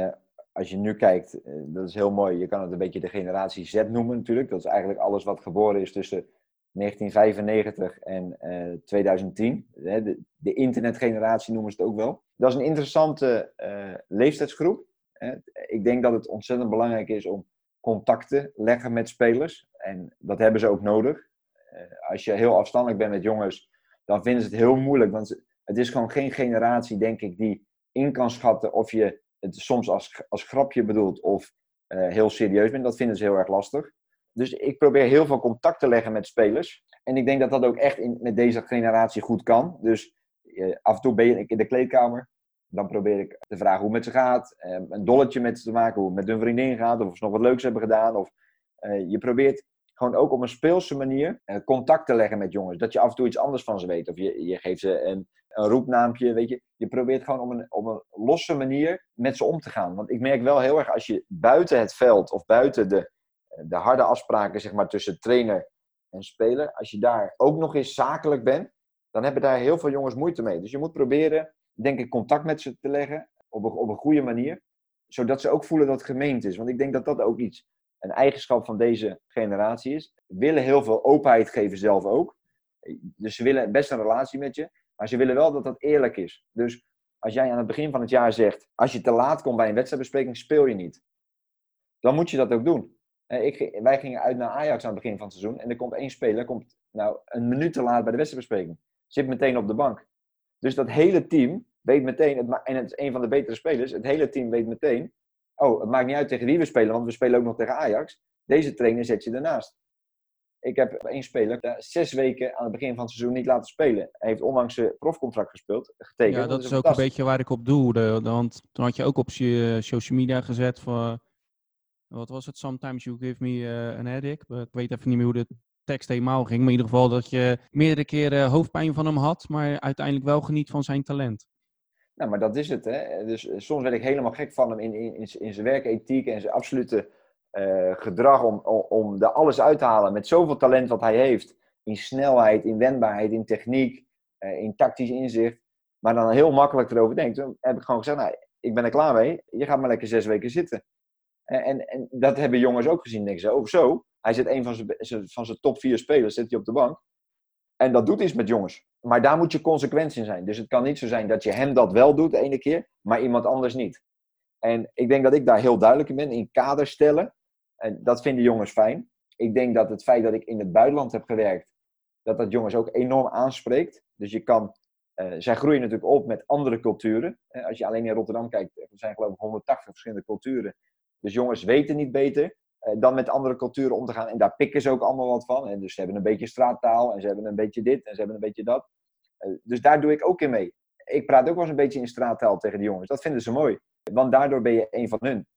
Uh, als je nu kijkt, uh, dat is heel mooi. Je kan het een beetje de generatie Z noemen natuurlijk. Dat is eigenlijk alles wat geboren is tussen 1995 en uh, 2010. Hè. De, de, internetgeneratie noemen ze het ook wel. Dat is een interessante leeftijdsgroep. Ik denk dat het ontzettend belangrijk is om contacten leggen met spelers. En dat hebben ze ook nodig. Uh, als je heel afstandelijk bent met jongens, dan vinden ze het heel moeilijk. Want het is gewoon geen generatie, denk ik, die in kan schatten of je het soms als, als grapje bedoelt of uh, heel serieus bent. Dat vinden ze heel erg lastig. Dus ik probeer heel veel contact te leggen met spelers. En ik denk dat dat ook echt met deze generatie goed kan. Dus uh, af en toe ben je in de kleedkamer. Dan probeer ik te vragen hoe het met ze gaat. Uh, een dolletje met ze te maken, hoe het met hun vriendin gaat. Of ze nog wat leuks hebben gedaan. Of uh, je probeert gewoon ook op een speelse manier uh, contact te leggen met jongens. Dat je af en toe iets anders van ze weet. Of je, je geeft ze een, een roepnaampje, weet je. Je probeert gewoon op een, op een losse manier met ze om te gaan. Want ik merk wel heel erg als je buiten het veld of buiten de, de harde afspraken zeg maar, tussen trainer en speler, als je daar ook nog eens zakelijk bent, dan hebben daar heel veel jongens moeite mee. Dus je moet proberen, denk ik, contact met ze te leggen op een, op een goede manier. Zodat ze ook voelen dat het gemeend is. Want ik denk dat dat ook iets een eigenschap van deze generatie is. Willen heel veel openheid geven zelf ook. Dus ze willen best een relatie met je, maar ze willen wel dat dat eerlijk is. Dus als jij aan het begin van het jaar zegt, als je te laat komt bij een wedstrijdbespreking, speel je niet. Dan moet je dat ook doen. Ik, wij gingen uit naar Ajax aan het begin van het seizoen en er komt één speler, komt nou een minuut te laat bij de wedstrijdbespreking. Zit meteen op de bank. Dus dat hele team weet meteen, en het is een van de betere spelers, het hele team weet meteen, oh, het maakt niet uit tegen wie we spelen, want we spelen ook nog tegen Ajax. Deze trainer zet je ernaast. Ik heb één speler zes weken aan het begin van het seizoen niet laten spelen. Hij heeft onlangs zijn profcontract gespeeld, getekend. Ja, dat, is ook een beetje waar ik op doelde. Want toen had je ook op je social media gezet van... Wat was het? Sometimes you give me uh, an headache. Ik weet even niet meer hoe de tekst helemaal ging. Maar in ieder geval dat je meerdere keren hoofdpijn van hem had. Maar uiteindelijk wel geniet van zijn talent. Nou, maar dat is het. Hè? Dus eh, soms werd ik helemaal gek van hem in, in, in zijn werkethiek en zijn absolute uh, gedrag om, om, er alles uit te halen met zoveel talent wat hij heeft. in snelheid, in wendbaarheid, in techniek, uh, in tactisch inzicht. Maar dan heel makkelijk erover denkt. Dan heb ik gewoon gezegd, nou, ik ben er klaar mee. Je gaat maar lekker zes weken zitten. En, en, en dat hebben jongens ook gezien. Denken ze, oh zo, hij zit een van zijn, van zijn top vier spelers zit hij op de bank. En dat doet iets met jongens. Maar daar moet je consequent in zijn. Dus het kan niet zo zijn dat je hem dat wel doet de ene keer, maar iemand anders niet. En ik denk dat ik daar heel duidelijk in ben, in kaders stellen. En dat vinden jongens fijn. Ik denk dat het feit dat ik in het buitenland heb gewerkt, dat dat jongens ook enorm aanspreekt. Dus je kan, uh, zij groeien natuurlijk op met andere culturen. Uh, als je alleen in Rotterdam kijkt, er zijn geloof ik 180 verschillende culturen. Dus jongens weten niet beter dan met andere culturen om te gaan. En daar pikken ze ook allemaal wat van. En dus ze hebben een beetje straattaal en ze hebben een beetje dit en ze hebben een beetje dat. dus daar doe ik ook in mee. Ik praat ook wel eens een beetje in straattaal tegen de jongens. Dat vinden ze mooi. Want daardoor ben je een van hun.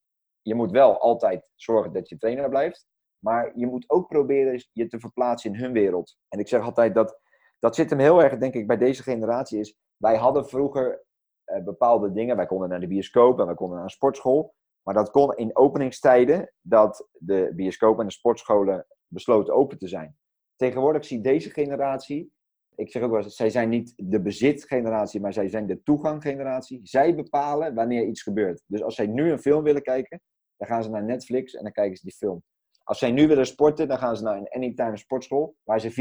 Je moet wel altijd zorgen dat je trainer blijft. Maar je moet ook proberen je te verplaatsen in hun wereld. En ik zeg altijd dat dat zit hem heel erg, denk ik, bij deze generatie. Is, wij hadden vroeger eh, bepaalde dingen. Wij konden naar de bioscoop en wij konden naar een sportschool. Maar dat kon in openingstijden dat de bioscoop en de sportscholen besloten open te zijn. Tegenwoordig zie deze generatie, ik zeg ook wel eens, zij zijn niet de bezitgeneratie, maar zij zijn de toeganggeneratie. Zij bepalen wanneer iets gebeurt. Dus als zij nu een film willen kijken, dan gaan ze naar Netflix en dan kijken ze die film. Als zij nu willen sporten, dan gaan ze naar een anytime sportschool waar ze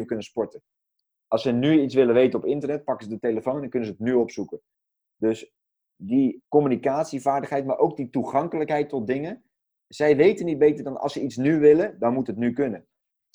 24-7 kunnen sporten. Als ze nu iets willen weten op internet, pakken ze de telefoon en kunnen ze het nu opzoeken. Dus die communicatievaardigheid, maar ook die toegankelijkheid tot dingen. Zij weten niet beter dan als ze iets nu willen, dan moet het nu kunnen.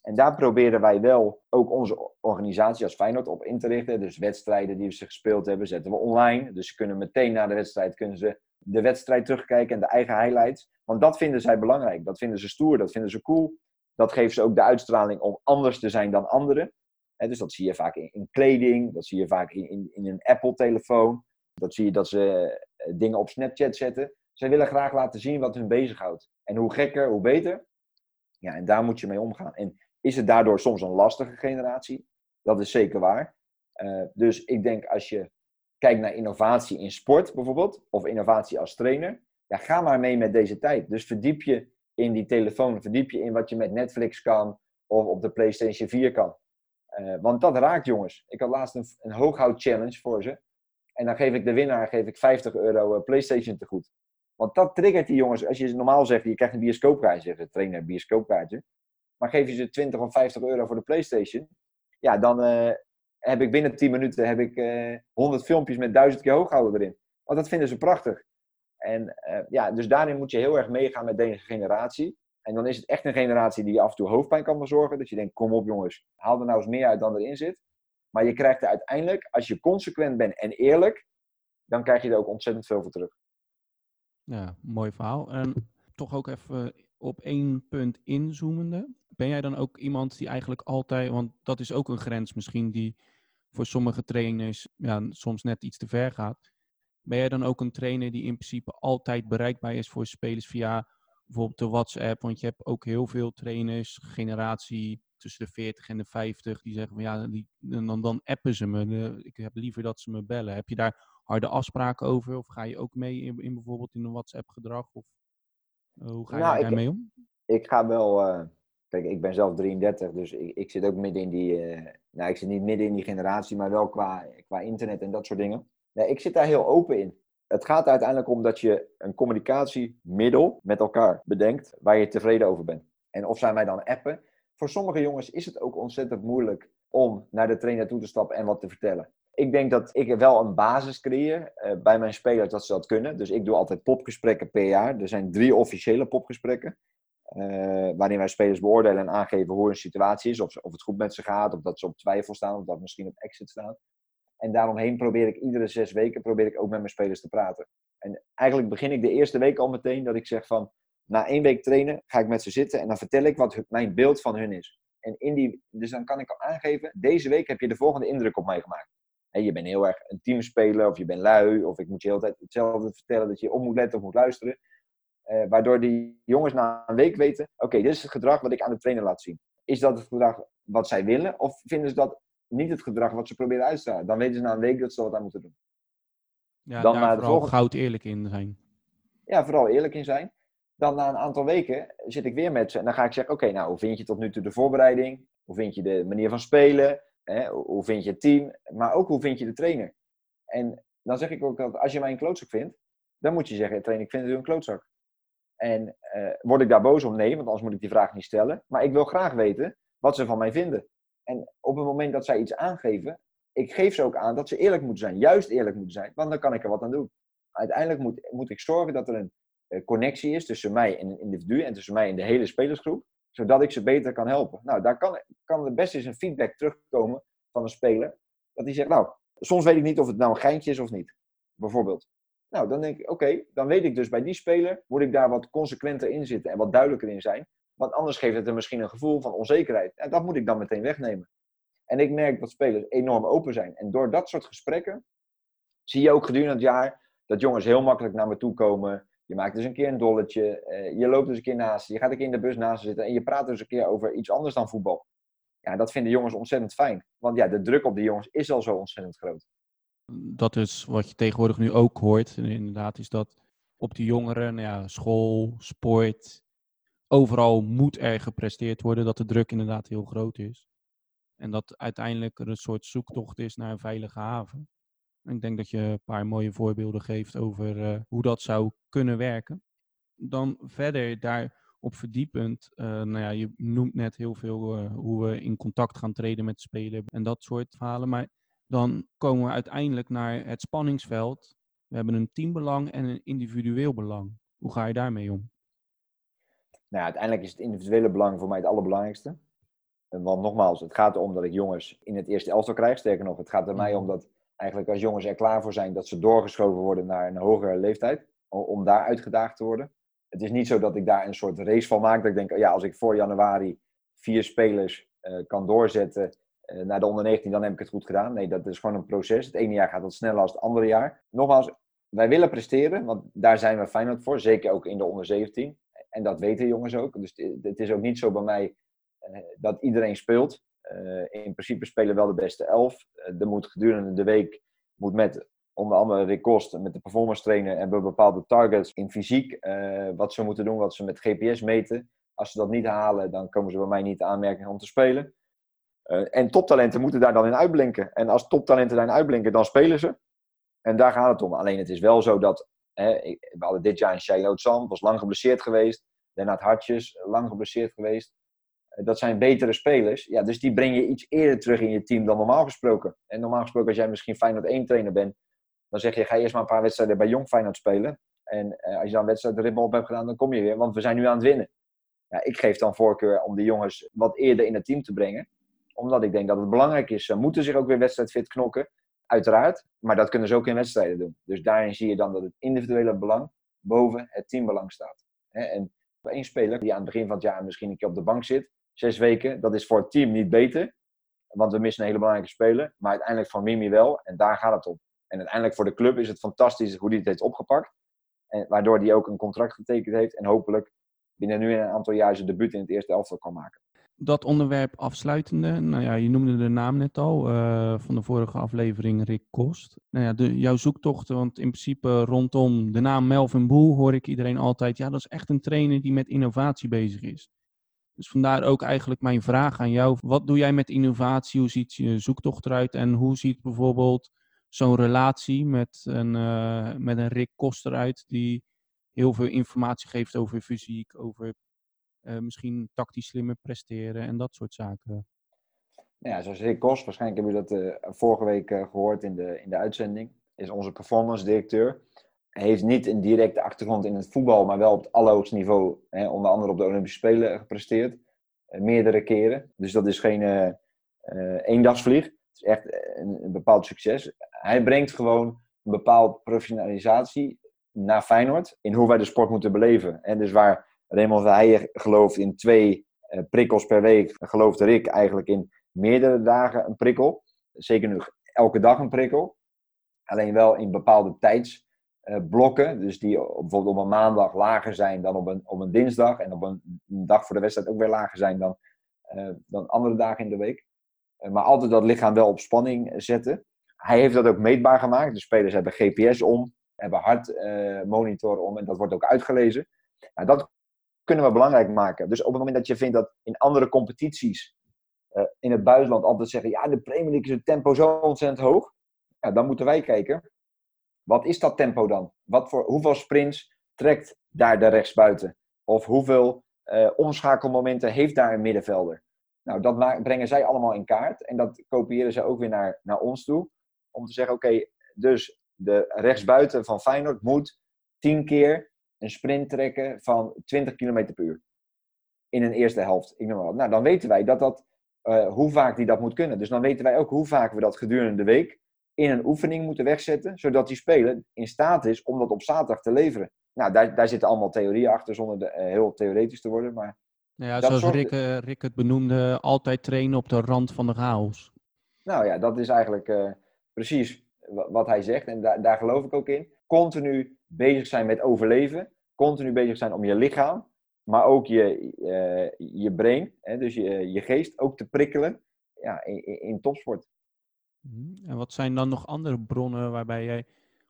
En daar proberen wij wel ook onze organisatie als Feyenoord op in te richten. Dus wedstrijden die ze gespeeld hebben, zetten we online. Dus ze kunnen meteen na de wedstrijd kunnen ze de wedstrijd terugkijken en de eigen highlights. Want dat vinden zij belangrijk. Dat vinden ze stoer, dat vinden ze cool. Dat geeft ze ook de uitstraling om anders te zijn dan anderen. dus dat zie je vaak in, kleding, dat zie je vaak in, een Apple-telefoon. Dat zie je dat ze eh, dingen op Snapchat zetten. Zij willen graag laten zien wat hun bezighoudt. En hoe gekker, hoe beter. Ja, en daar moet je mee omgaan. En is het daardoor soms een lastige generatie? Dat is zeker waar. Uh, dus ik denk als je kijkt naar innovatie in sport bijvoorbeeld, of innovatie als trainer, ga maar mee met deze tijd. Dus verdiep je in die telefoon, verdiep je in wat je met Netflix kan, of op de PlayStation 4 kan. Uh, want dat raakt jongens. Ik had laatst een, een hooghoud challenge voor ze. En dan geef ik de winnaar geef ik 50 euro uh, PlayStation te goed. Want dat triggert die jongens. Als je normaal zegt, je krijgt een bioscoopkaartje, de trainer een bioscoopkaartje. Maar geef je ze 20 of 50 euro voor de PlayStation. Ja, dan uh, heb ik binnen 10 minuten heb ik, 100 eh, filmpjes met 1000 keer hooghouden erin. Want dat vinden ze prachtig. En ja, dus daarin moet je heel erg meegaan met deze generatie. En dan is het echt een generatie die je af en toe hoofdpijn kan bezorgen. Dat je denkt, kom op jongens, haal er nou eens meer uit dan erin zit. Maar je krijgt er uiteindelijk, als je consequent bent en eerlijk, dan krijg je er ook ontzettend veel voor terug. Ja, mooi verhaal. En toch ook even op één punt inzoomende. Ben jij dan ook iemand die eigenlijk altijd, want dat is ook een grens misschien die voor sommige trainers ja, soms net iets te ver gaat. Ben jij dan ook een trainer die in principe altijd bereikbaar is voor spelers via bijvoorbeeld de WhatsApp? Want je hebt ook heel veel trainers, generatie tussen de 40 en de 50, die zeggen van ja, die, dan, dan appen ze me. ik heb liever dat ze me bellen. Heb je daar harde afspraken over? Of ga je ook mee in, in bijvoorbeeld in een WhatsApp-gedrag? Of uh, hoe ga je nou, daarmee om? Ik ga wel. Uh, kijk, ik ben zelf 33, dus ik, ik zit ook midden in die. Uh, nou, ik zit niet midden in die generatie, maar wel qua, qua internet en dat soort dingen. Nee, ik zit daar heel open in. Het gaat uiteindelijk om dat je een communicatiemiddel met elkaar bedenkt waar je tevreden over bent. En of zijn wij dan appen. Voor sommige jongens is het ook ontzettend moeilijk om naar de trainer toe te stappen en wat te vertellen. Ik denk dat ik wel een basis creëer uh, bij mijn spelers dat ze dat kunnen. Dus ik doe altijd popgesprekken per jaar. Er zijn drie officiële popgesprekken. Uh, waarin wij spelers beoordelen en aangeven hoe hun situatie is. Of, of het goed met ze gaat, of dat ze op twijfel staan, of dat misschien op exit staan. En daaromheen probeer ik iedere zes weken probeer ik ook met mijn spelers te praten. En eigenlijk begin ik de eerste week al meteen dat ik zeg van... Na één week trainen ga ik met ze zitten en dan vertel ik wat mijn beeld van hun is. En in die, dus dan kan ik al aangeven, deze week heb je de volgende indruk op mij gemaakt. je bent heel erg een teamspeler, of je bent lui, of ik moet je de hele tijd hetzelfde vertellen dat je op moet letten of moet luisteren. Uh, waardoor die jongens na een week weten, oké, dit is het gedrag wat ik aan de trainer laat zien. Is dat het gedrag wat zij willen, of vinden ze dat niet het gedrag wat ze proberen uit te stralen? Dan weten ze na een week dat ze wat aan moeten doen. Ja, dan daar vooral volgende... goud eerlijk in zijn. Ja, vooral eerlijk in zijn. Dan na een aantal weken zit ik weer met ze en dan ga ik zeggen, oké, nou, hoe vind je tot nu toe de voorbereiding? Hoe vind je de manier van spelen? Hè? Hoe vind je het team? Maar ook hoe vind je de trainer? En dan zeg ik ook dat als je mij een klootzak vindt, dan moet je zeggen, trainer, ik vind u een klootzak. En uh, word ik daar boos om? Nee, want anders moet ik die vraag niet stellen. Maar ik wil graag weten wat ze van mij vinden. En op het moment dat zij iets aangeven, ik geef ze ook aan dat ze eerlijk moeten zijn. Juist eerlijk moeten zijn, want dan kan ik er wat aan doen. Uiteindelijk moet, moet ik zorgen dat er een uh, connectie is tussen mij en een individu en tussen mij en de hele spelersgroep, zodat ik ze beter kan helpen. Nou, daar kan, kan er best eens een feedback terugkomen van een speler. Dat hij zegt, nou, soms weet ik niet of het nou een geintje is of niet. Bijvoorbeeld. Nou, dan denk ik, oké, dan weet ik dus bij die speler, moet ik daar wat consequenter in zitten en wat duidelijker in zijn. Want anders geeft het er misschien een gevoel van onzekerheid. En dat moet ik dan meteen wegnemen. En ik merk dat spelers enorm open zijn. En door dat soort gesprekken zie je ook gedurende het jaar dat jongens heel makkelijk naar me toe komen. Je maakt dus een keer een dolletje, eh, je loopt dus een keer naast, je gaat een keer in de bus naast zitten en je praat dus een keer over iets anders dan voetbal. Ja, dat vinden jongens ontzettend fijn. Want ja, de druk op die jongens is al zo ontzettend groot dat is wat je tegenwoordig nu ook hoort. inderdaad, is dat op de jongeren, nou ja, school, sport, overal moet er gepresteerd worden. Dat de druk inderdaad heel groot is. En dat uiteindelijk er een soort zoektocht is naar een veilige haven. En ik denk dat je een paar mooie voorbeelden geeft over uh, hoe dat zou kunnen werken. Dan verder daarop verdiepend, uh, nou ja, je noemt net heel veel uh, hoe we in contact gaan treden met spelen en dat soort verhalen. Maar dan komen we uiteindelijk naar het spanningsveld. We hebben een teambelang en een individueel belang. Hoe ga je daarmee om? Nou, uiteindelijk is het individuele belang voor mij het allerbelangrijkste. Want nogmaals, het gaat erom dat ik jongens in het eerste elftal krijg. Sterker nog, het gaat er mij mhm. om dat eigenlijk als jongens er klaar voor zijn, dat ze doorgeschoven worden naar een hogere leeftijd. Om daar uitgedaagd te worden. Het is niet zo dat ik daar een soort race van maak. Dat ik denk, ja, als ik voor januari vier spelers uh, kan doorzetten uh, naar de onder 19, dan heb ik het goed gedaan. Nee, dat is gewoon een proces. Het ene jaar gaat wat sneller dan het andere jaar. Nogmaals, wij willen presteren, want daar zijn we Feyenoord voor. Zeker ook in de onder 17. En dat weten jongens ook. Dus het is ook niet zo bij mij uh, dat iedereen speelt. Uh, in principe spelen wel de beste elf. er moet gedurende de week moet met onder andere Rick Kost met de performance trainer we bepaalde targets in fysiek. wat ze moeten doen, wat ze met GPS meten. Als ze dat niet halen, dan komen ze bij mij niet aanmerking om te spelen. En toptalenten moeten daar dan in uitblinken. En als toptalenten daarin uitblinken, dan spelen ze. En daar gaat het om. Alleen het is wel zo dat. Hè, we hadden dit jaar een Shiloh Sam, was lang geblesseerd geweest. Lennart Hartjes, lang geblesseerd geweest. Uh, dat zijn betere spelers. Ja, dus die breng je iets eerder terug in je team dan normaal gesproken. En normaal gesproken, als jij misschien Feyenoord 1 trainer bent, dan zeg je: ga eerst maar een paar wedstrijden bij Jong Feyenoord spelen. En uh, als je dan wedstrijd de ritme op hebt gedaan, dan kom je weer, want we zijn nu aan het winnen. Ja, ik geef dan voorkeur om de jongens wat eerder in het team te brengen omdat ik denk dat het belangrijk is. Ze moeten zich ook weer wedstrijdfit knokken, uiteraard. Maar dat kunnen ze ook in wedstrijden doen. Dus daarin zie je dan dat het individuele belang boven het teambelang staat. En één speler die aan het begin van het jaar misschien een keer op de bank zit, zes weken, dat is voor het team niet beter. Want we missen een hele belangrijke speler. Maar uiteindelijk van Mimi wel. En daar gaat het om. En uiteindelijk voor de club is het fantastisch hoe hij het heeft opgepakt. En waardoor hij ook een contract getekend heeft. En hopelijk binnen nu een aantal jaar zijn debuut in het eerste elftal kan maken dat onderwerp afsluitende, nou ja, je noemde de naam net al uh, van de vorige aflevering, Rick Kost. Nou ja, de, jouw zoektochten, want in principe rondom de naam Melvin Boel hoor ik iedereen altijd, ja, dat is echt een trainer die met innovatie bezig is. Dus vandaar ook eigenlijk mijn vraag aan jou. Wat doe jij met innovatie? Hoe ziet je zoektocht eruit? En hoe ziet bijvoorbeeld zo'n relatie met een, uh, met een Rick Kost eruit, die heel veel informatie geeft over fysiek, over misschien tactisch slimmer presteren en dat soort zaken. Nou ja, zoals Rick Kos, waarschijnlijk hebben jullie dat uh, vorige week uh, gehoord in de, in de uitzending, is onze performance directeur. Heeft niet een directe achtergrond in het voetbal, maar wel op het allerhoogste niveau, hè, onder andere op de Olympische Spelen gepresteerd. meerdere keren. Dus dat is geen eendagsvlieg. Het is echt een, een bepaald succes. Hij brengt gewoon een bepaald professionalisatie naar Feyenoord in hoe wij de sport moeten beleven. En dus waar Raymond Verheijen gelooft in twee uh, prikkels per week. Geloofde Rick eigenlijk in meerdere dagen een prikkel. Zeker nu elke dag een prikkel. Alleen wel in bepaalde tijdsblokken. dus die bijvoorbeeld op een maandag lager zijn dan op een, op een dinsdag. En op een, dag voor de wedstrijd ook weer lager zijn dan, uh, dan andere dagen in de week. Uh, maar altijd dat lichaam wel op spanning zetten. Hij heeft dat ook meetbaar gemaakt. De spelers hebben GPS om, hebben hartmonitor om en dat wordt ook uitgelezen. Nou, dat kunnen we belangrijk maken. Dus op het moment dat je vindt dat in andere competities eh, in het buitenland altijd zeggen, ja, de Premier League is het tempo zo ontzettend hoog. Ja, dan moeten wij kijken, wat is dat tempo dan? Wat voor, hoeveel sprints trekt daar de rechtsbuiten? Of hoeveel uh, omschakelmomenten heeft daar een middenvelder? Nou, dat brengen zij allemaal in kaart. En dat kopiëren ze ook weer naar, naar ons toe. Om te zeggen, oké, dus de rechtsbuiten van Feyenoord moet tien keer een sprint trekken van 20 km per uur. In een eerste helft. Ik noem maar Nou, dan weten wij dat dat, uh, hoe vaak die dat moet kunnen. Dus dan weten wij ook hoe vaak we dat gedurende de week in een oefening moeten wegzetten. Zodat die speler in staat is om dat op zaterdag te leveren. Nou, daar, daar zitten allemaal theorieën achter zonder de, uh, heel theoretisch te worden. Maar nou ja, zoals Rick, uh, Rick, het benoemde, altijd trainen op de rand van de chaos. Nou ja, dat is eigenlijk precies wat hij zegt. En daar, daar geloof ik ook in. Continu bezig zijn met overleven. Continu bezig zijn om je lichaam, maar ook je, uh, je brain, hè, dus je, je geest, ook te prikkelen ja, in, in topsport. Mhm. En wat zijn dan nog andere bronnen waarbij jij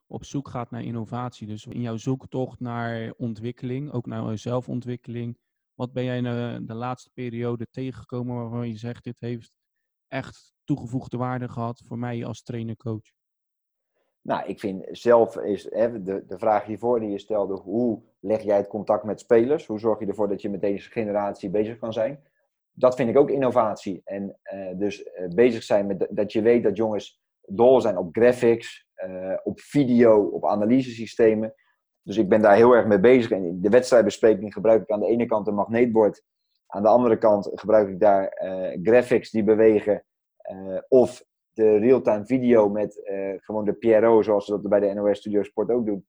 op zoek gaat naar innovatie? Dus in jouw zoektocht naar ontwikkeling, ook naar zelfontwikkeling. Wat ben jij in de laatste periode tegengekomen waarvan je zegt, dit heeft echt toegevoegde waarde gehad voor mij als trainer-coach? Nou, ik vind zelf is hè, de, de vraag hiervoor die je stelde: hoe leg jij het contact met spelers? Hoe zorg je ervoor dat je met deze generatie bezig kan zijn? Dat vind ik ook innovatie. En uh, dus uh, bezig zijn met dat je weet dat jongens dol zijn op graphics, uh, op video, op analysesystemen. Dus ik ben daar heel erg mee bezig. En in de wedstrijdbespreking gebruik ik aan de ene kant een magneetbord. Aan de andere kant gebruik ik daar graphics die bewegen. of de real-time video met uh, gewoon de PRO, zoals ze dat bij de NOS Studio Sport ook doen.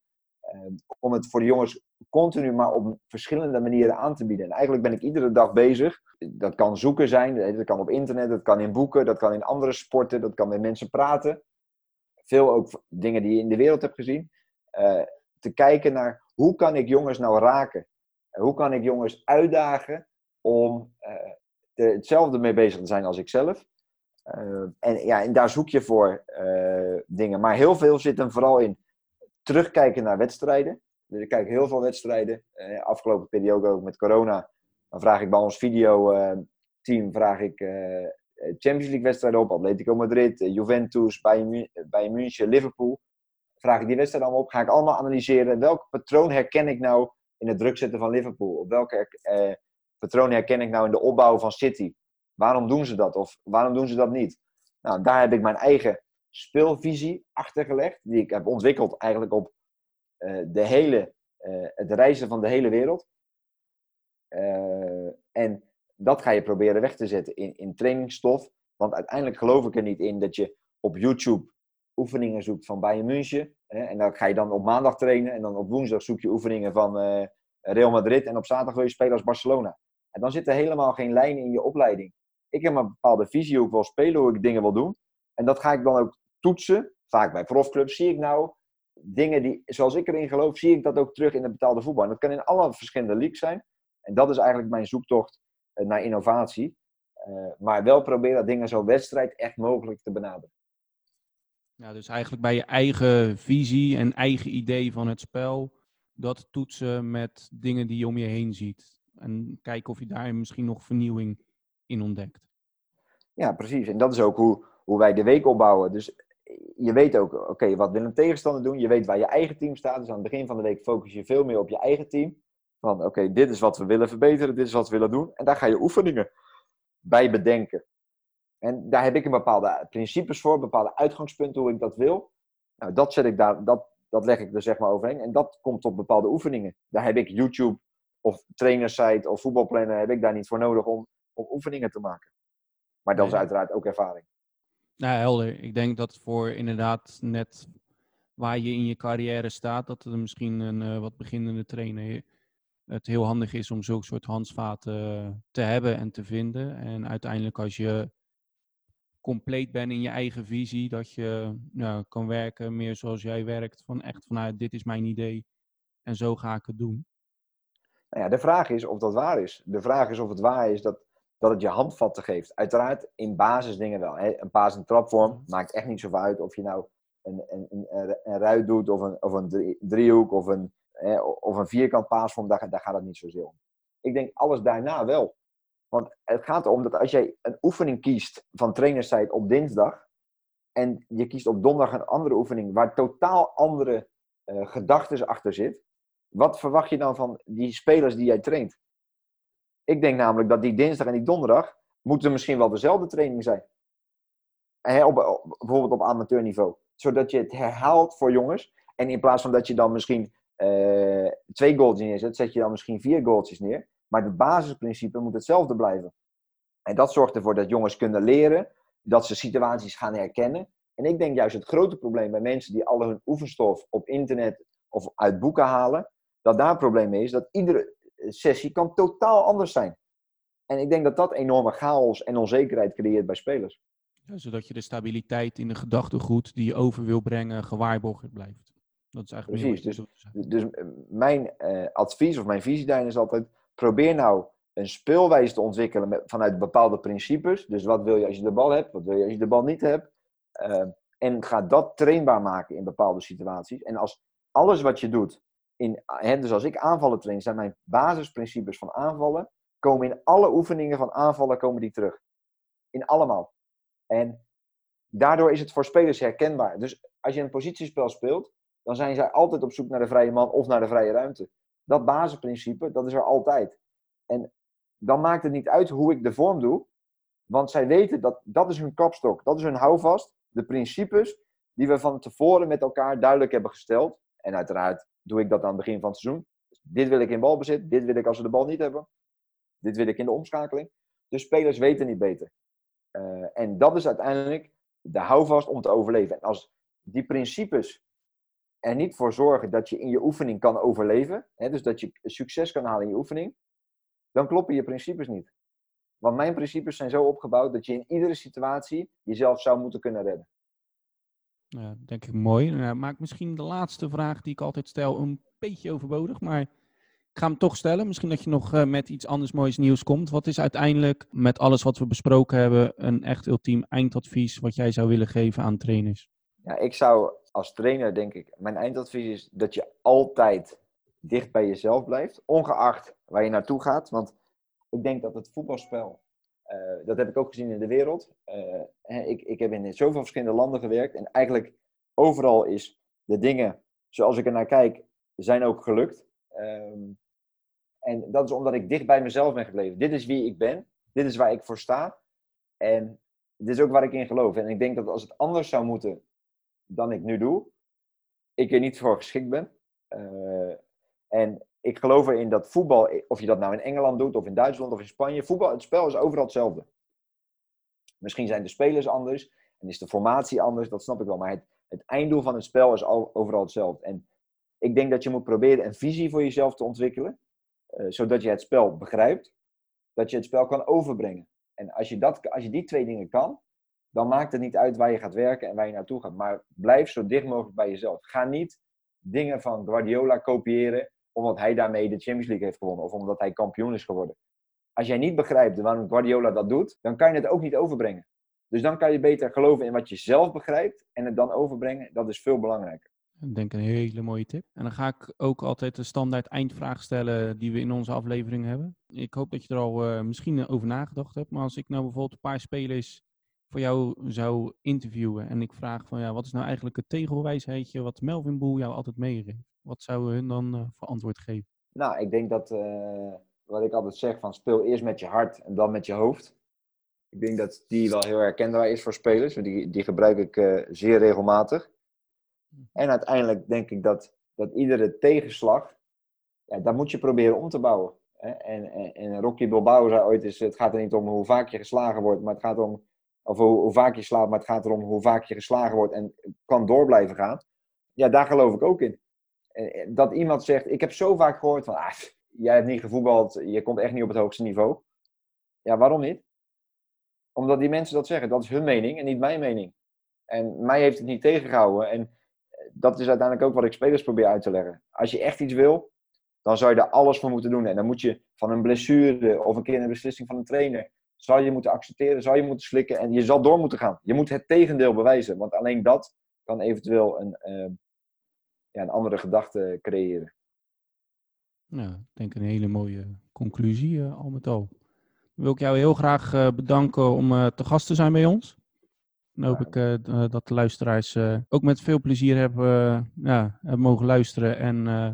Uh, om het voor de jongens continu maar op verschillende manieren aan te bieden. En eigenlijk ben ik iedere dag bezig. Dat kan zoeken zijn, dat kan op internet, dat kan in boeken, dat kan in andere sporten, dat kan met mensen praten. Veel ook dingen die je in de wereld hebt gezien. Te kijken naar hoe kan ik jongens nou raken? hoe kan ik jongens uitdagen om hetzelfde mee bezig te zijn als ik zelf? Uh, en, ja, en daar zoek je voor uh, dingen. Maar heel veel zit hem vooral in terugkijken naar wedstrijden. Dus ik kijk heel veel wedstrijden. Uh, afgelopen periode ook met corona. Dan vraag ik bij ons videoteam vraag ik Champions League wedstrijden op. Atletico Madrid, Juventus, Bayern, Bayern München, Liverpool. Vraag ik die wedstrijden allemaal op. Ga ik allemaal analyseren. Welk patroon herken ik nou in het druk zetten van Liverpool? Of welke patroon herken ik nou in de opbouw van City? Waarom doen ze dat? Of waarom doen ze dat niet? Nou, daar heb ik mijn eigen speelvisie achtergelegd, die ik heb ontwikkeld eigenlijk op uh, de hele, uh, het reizen van de hele wereld. Uh, en dat ga je proberen weg te zetten in, in trainingsstof. Want uiteindelijk geloof ik er niet in dat je op YouTube oefeningen zoekt van Bayern München. Hè, en dan ga je dan op maandag trainen. En dan op woensdag zoek je oefeningen van Real Madrid. En op zaterdag wil je spelen als Barcelona. En dan zit er helemaal geen lijn in je opleiding ik heb een bepaalde visie hoe ik wil spelen, hoe ik dingen wil doen. En dat ga ik dan ook toetsen. Vaak bij profclubs zie ik nou dingen die, zoals ik erin geloof, zie ik dat ook terug in het betaalde voetbal. En dat kan in alle verschillende leagues zijn. En dat is eigenlijk mijn zoektocht eh, naar innovatie. Uh, maar wel proberen dingen zo wedstrijd echt mogelijk te benaderen. Ja, dus eigenlijk bij je eigen visie en eigen idee van het spel, dat toetsen met dingen die je om je heen ziet. En kijken of je daar misschien nog vernieuwing in ontdekt. Ja, precies. En dat is ook hoe, hoe wij de week opbouwen. Dus je weet ook, oké, wat wil een tegenstander doen? Je weet waar je eigen team staat. Dus aan het begin van de week focus je veel meer op je eigen team. Van, oké, dit is wat we willen verbeteren, dit is wat we willen doen. En daar ga je oefeningen bij bedenken. En daar heb ik een bepaalde principes voor, bepaalde uitgangspunten hoe ik dat wil. Nou, dat, zet ik daar, dat, dat leg ik er zeg maar overheen. En dat komt op bepaalde oefeningen. Daar heb ik YouTube of trainersite of voetbalplanner heb ik daar niet voor nodig om om oefeningen te maken. Maar dat is uiteraard ook ervaring. Nou, helder. Ik denk dat voor inderdaad net waar je in je carrière staat, dat er misschien een uh, wat beginnende trainer het heel handig is om zulke soort handsvaten te hebben en te vinden. En uiteindelijk als je compleet bent in je eigen visie, dat je nou, kan werken meer zoals jij werkt, van echt vanuit dit is mijn idee en zo ga ik het doen. Nou ja, de vraag is of dat waar is. De vraag is of het waar is dat dat het je handvatten geeft. Uiteraard in basisdingen wel. Hè. Een paas- en trapvorm maakt echt niet zoveel uit of je nou een, een, een, een ruit doet of een, of een driehoek of een, hè, of een vierkant paasvorm. Daar, daar gaat het niet zozeer om. Ik denk alles daarna wel. Want het gaat erom dat als jij een oefening kiest van trainerstijd op dinsdag. En je kiest op donderdag een andere oefening waar totaal andere uh, gedachten achter zit. Wat verwacht je dan van die spelers die jij traint? Ik denk namelijk dat die dinsdag en die donderdag moeten misschien wel dezelfde training zijn. En op, bijvoorbeeld op amateurniveau. Zodat je het herhaalt voor jongens. En in plaats van dat je dan misschien uh, twee goaltjes neerzet, zet je dan misschien vier goaltjes neer. Maar het basisprincipe moet hetzelfde blijven. En dat zorgt ervoor dat jongens kunnen leren, dat ze situaties gaan herkennen. En ik denk juist het grote probleem bij mensen die alle hun oefenstof op internet of uit boeken halen, dat daar een probleem is dat iedere sessie kan totaal anders zijn. En ik denk dat dat enorme chaos en onzekerheid creëert bij spelers. Ja, zodat je de stabiliteit in de gedachtegoed die je over wil brengen gewaarborgd blijft. Dat is eigenlijk Precies, dus, dus mijn uh, advies of mijn visie daarin is altijd, probeer nou een speelwijze te ontwikkelen met, vanuit bepaalde principes. Dus wat wil je als je de bal hebt, wat wil je als je de bal niet hebt. Uh, en ga dat trainbaar maken in bepaalde situaties. En als alles wat je doet, in, hè, dus als ik aanvallen train, zijn mijn basisprincipes van aanvallen, komen in alle oefeningen van aanvallen komen die terug. In allemaal. En daardoor is het voor spelers herkenbaar. Dus als je een positiespel speelt, dan zijn zij altijd op zoek naar de vrije man of naar de vrije ruimte. Dat basisprincipe, dat is er altijd. En dan maakt het niet uit hoe ik de vorm doe, want zij weten dat dat is hun kapstok, dat is hun houvast, de principes die we van tevoren met elkaar duidelijk hebben gesteld. En uiteraard doe ik dat aan het begin van het seizoen. dit wil ik in balbezit, dit wil ik als we de bal niet hebben, dit wil ik in de omschakeling. Dus spelers weten niet beter. Uh, en dat is uiteindelijk de houvast om te overleven. En als die principes er niet voor zorgen dat je in je oefening kan overleven, hè, dus dat je succes kan halen in je oefening, dan kloppen je principes niet. Want mijn principes zijn zo opgebouwd dat je in iedere situatie jezelf zou moeten kunnen redden. Ja, denk ik mooi. Nou, maak misschien de laatste vraag die ik altijd stel een beetje overbodig, maar ik ga hem toch stellen. Misschien dat je nog uh, met iets anders moois nieuws komt. Wat is uiteindelijk met alles wat we besproken hebben een echt ultiem eindadvies wat jij zou willen geven aan trainers? Ja, ik zou als trainer denk ik, mijn eindadvies is dat je altijd dicht bij jezelf blijft, ongeacht waar je naartoe gaat. Want ik denk dat het voetbalspel, uh, dat heb ik ook gezien in de wereld. Uh, ik, ik heb in zoveel verschillende landen gewerkt en eigenlijk overal is de dingen zoals ik er naar kijk, zijn ook gelukt. Um, en dat is omdat ik dicht bij mezelf ben gebleven. Dit is wie ik ben, dit is waar ik voor sta en dit is ook waar ik in geloof. En ik denk dat als het anders zou moeten, dan ik nu doe, ik er niet voor geschikt ben. Uh, en ik geloof erin dat voetbal, of je dat nou in Engeland doet, of in Duitsland, of in Spanje, voetbal, het spel is overal hetzelfde. Misschien zijn de spelers anders en is de formatie anders, dat snap ik wel. Maar het, het einddoel van het spel is overal hetzelfde. En ik denk dat je moet proberen een visie voor jezelf te ontwikkelen, uh, zodat je het spel begrijpt, dat je het spel kan overbrengen. En als je, dat, als je die twee dingen kan, dan maakt het niet uit waar je gaat werken en waar je naartoe gaat. Maar blijf zo dicht mogelijk bij jezelf. Ga niet dingen van Guardiola kopiëren omdat hij daarmee de Champions League heeft gewonnen of omdat hij kampioen is geworden. Als jij niet begrijpt waarom Guardiola dat doet, dan kan je het ook niet overbrengen. Dus dan kan je beter geloven in wat je zelf begrijpt en het dan overbrengen. Dat is veel belangrijker. Ik denk een hele mooie tip. En dan ga ik ook altijd de standaard eindvraag stellen die we in onze aflevering hebben. Ik hoop dat je er al uh, misschien over nagedacht hebt. Maar als ik nou bijvoorbeeld een paar spelers voor jou zou interviewen en ik vraag van ja, wat is nou eigenlijk het tegelwijsheidje wat Melvin Boel jou altijd meegeeft? Wat zouden hun dan uh, voor antwoord geven? Nou, ik denk dat uh, wat ik altijd zeg van speel eerst met je hart en dan met je hoofd. Ik denk dat die wel heel herkenbaar is voor spelers, die, die gebruik ik uh, zeer regelmatig. En uiteindelijk denk ik dat, dat iedere tegenslag, ja, daar moet je proberen om te bouwen. Hè? En, en, en Rocky Bilbao zei ooit eens, het gaat er niet om hoe vaak je geslagen wordt, maar het gaat om of hoe, hoe, vaak je slaat, maar het gaat erom hoe vaak je geslagen wordt en kan door blijven gaan. Ja, daar geloof ik ook in. Dat iemand zegt, ik heb zo vaak gehoord van, ah, jij hebt niet gevoetbald, je komt echt niet op het hoogste niveau. Ja, waarom niet? Omdat die mensen dat zeggen, dat is hun mening en niet mijn mening. En mij heeft het niet tegengehouden. En dat is uiteindelijk ook wat ik spelers probeer uit te leggen. Als je echt iets wil, dan zou je er alles voor moeten doen. En dan moet je van een blessure of een keer een beslissing van een trainer zal je moeten accepteren, zal je moeten slikken en je zal door moeten gaan. Je moet het tegendeel bewijzen, want alleen dat kan eventueel een, uh, ja, een andere gedachte creëren. Nou, ik denk een hele mooie conclusie uh, al met al. wil ik jou heel graag eh, bedanken om eh, te gast te zijn bij ons. Dan hoop ik eh, eh, dat de luisteraars eh, ook met veel plezier hebben, eh, ja, hebben mogen luisteren en eh,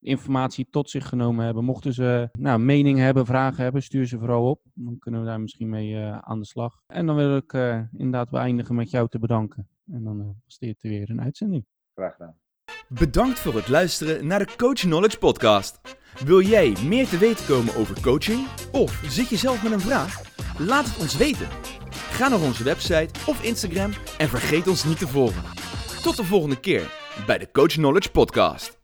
informatie tot zich genomen hebben. Mochten ze nou, mening hebben, vragen hebben, stuur ze vooral op. Dan kunnen we daar misschien mee eh, aan de slag. En dan wil ik eh, inderdaad beëindigen met jou te bedanken. En dan eh, was dit weer een uitzending. Graag gedaan. Bedankt voor het luisteren naar de Coach Knowledge Podcast. Wil jij meer te weten komen over coaching? Of zit je zelf met een vraag? Laat het ons weten. Ga naar onze website of Instagram en vergeet ons niet te volgen. Tot de volgende keer bij de Coach Knowledge Podcast.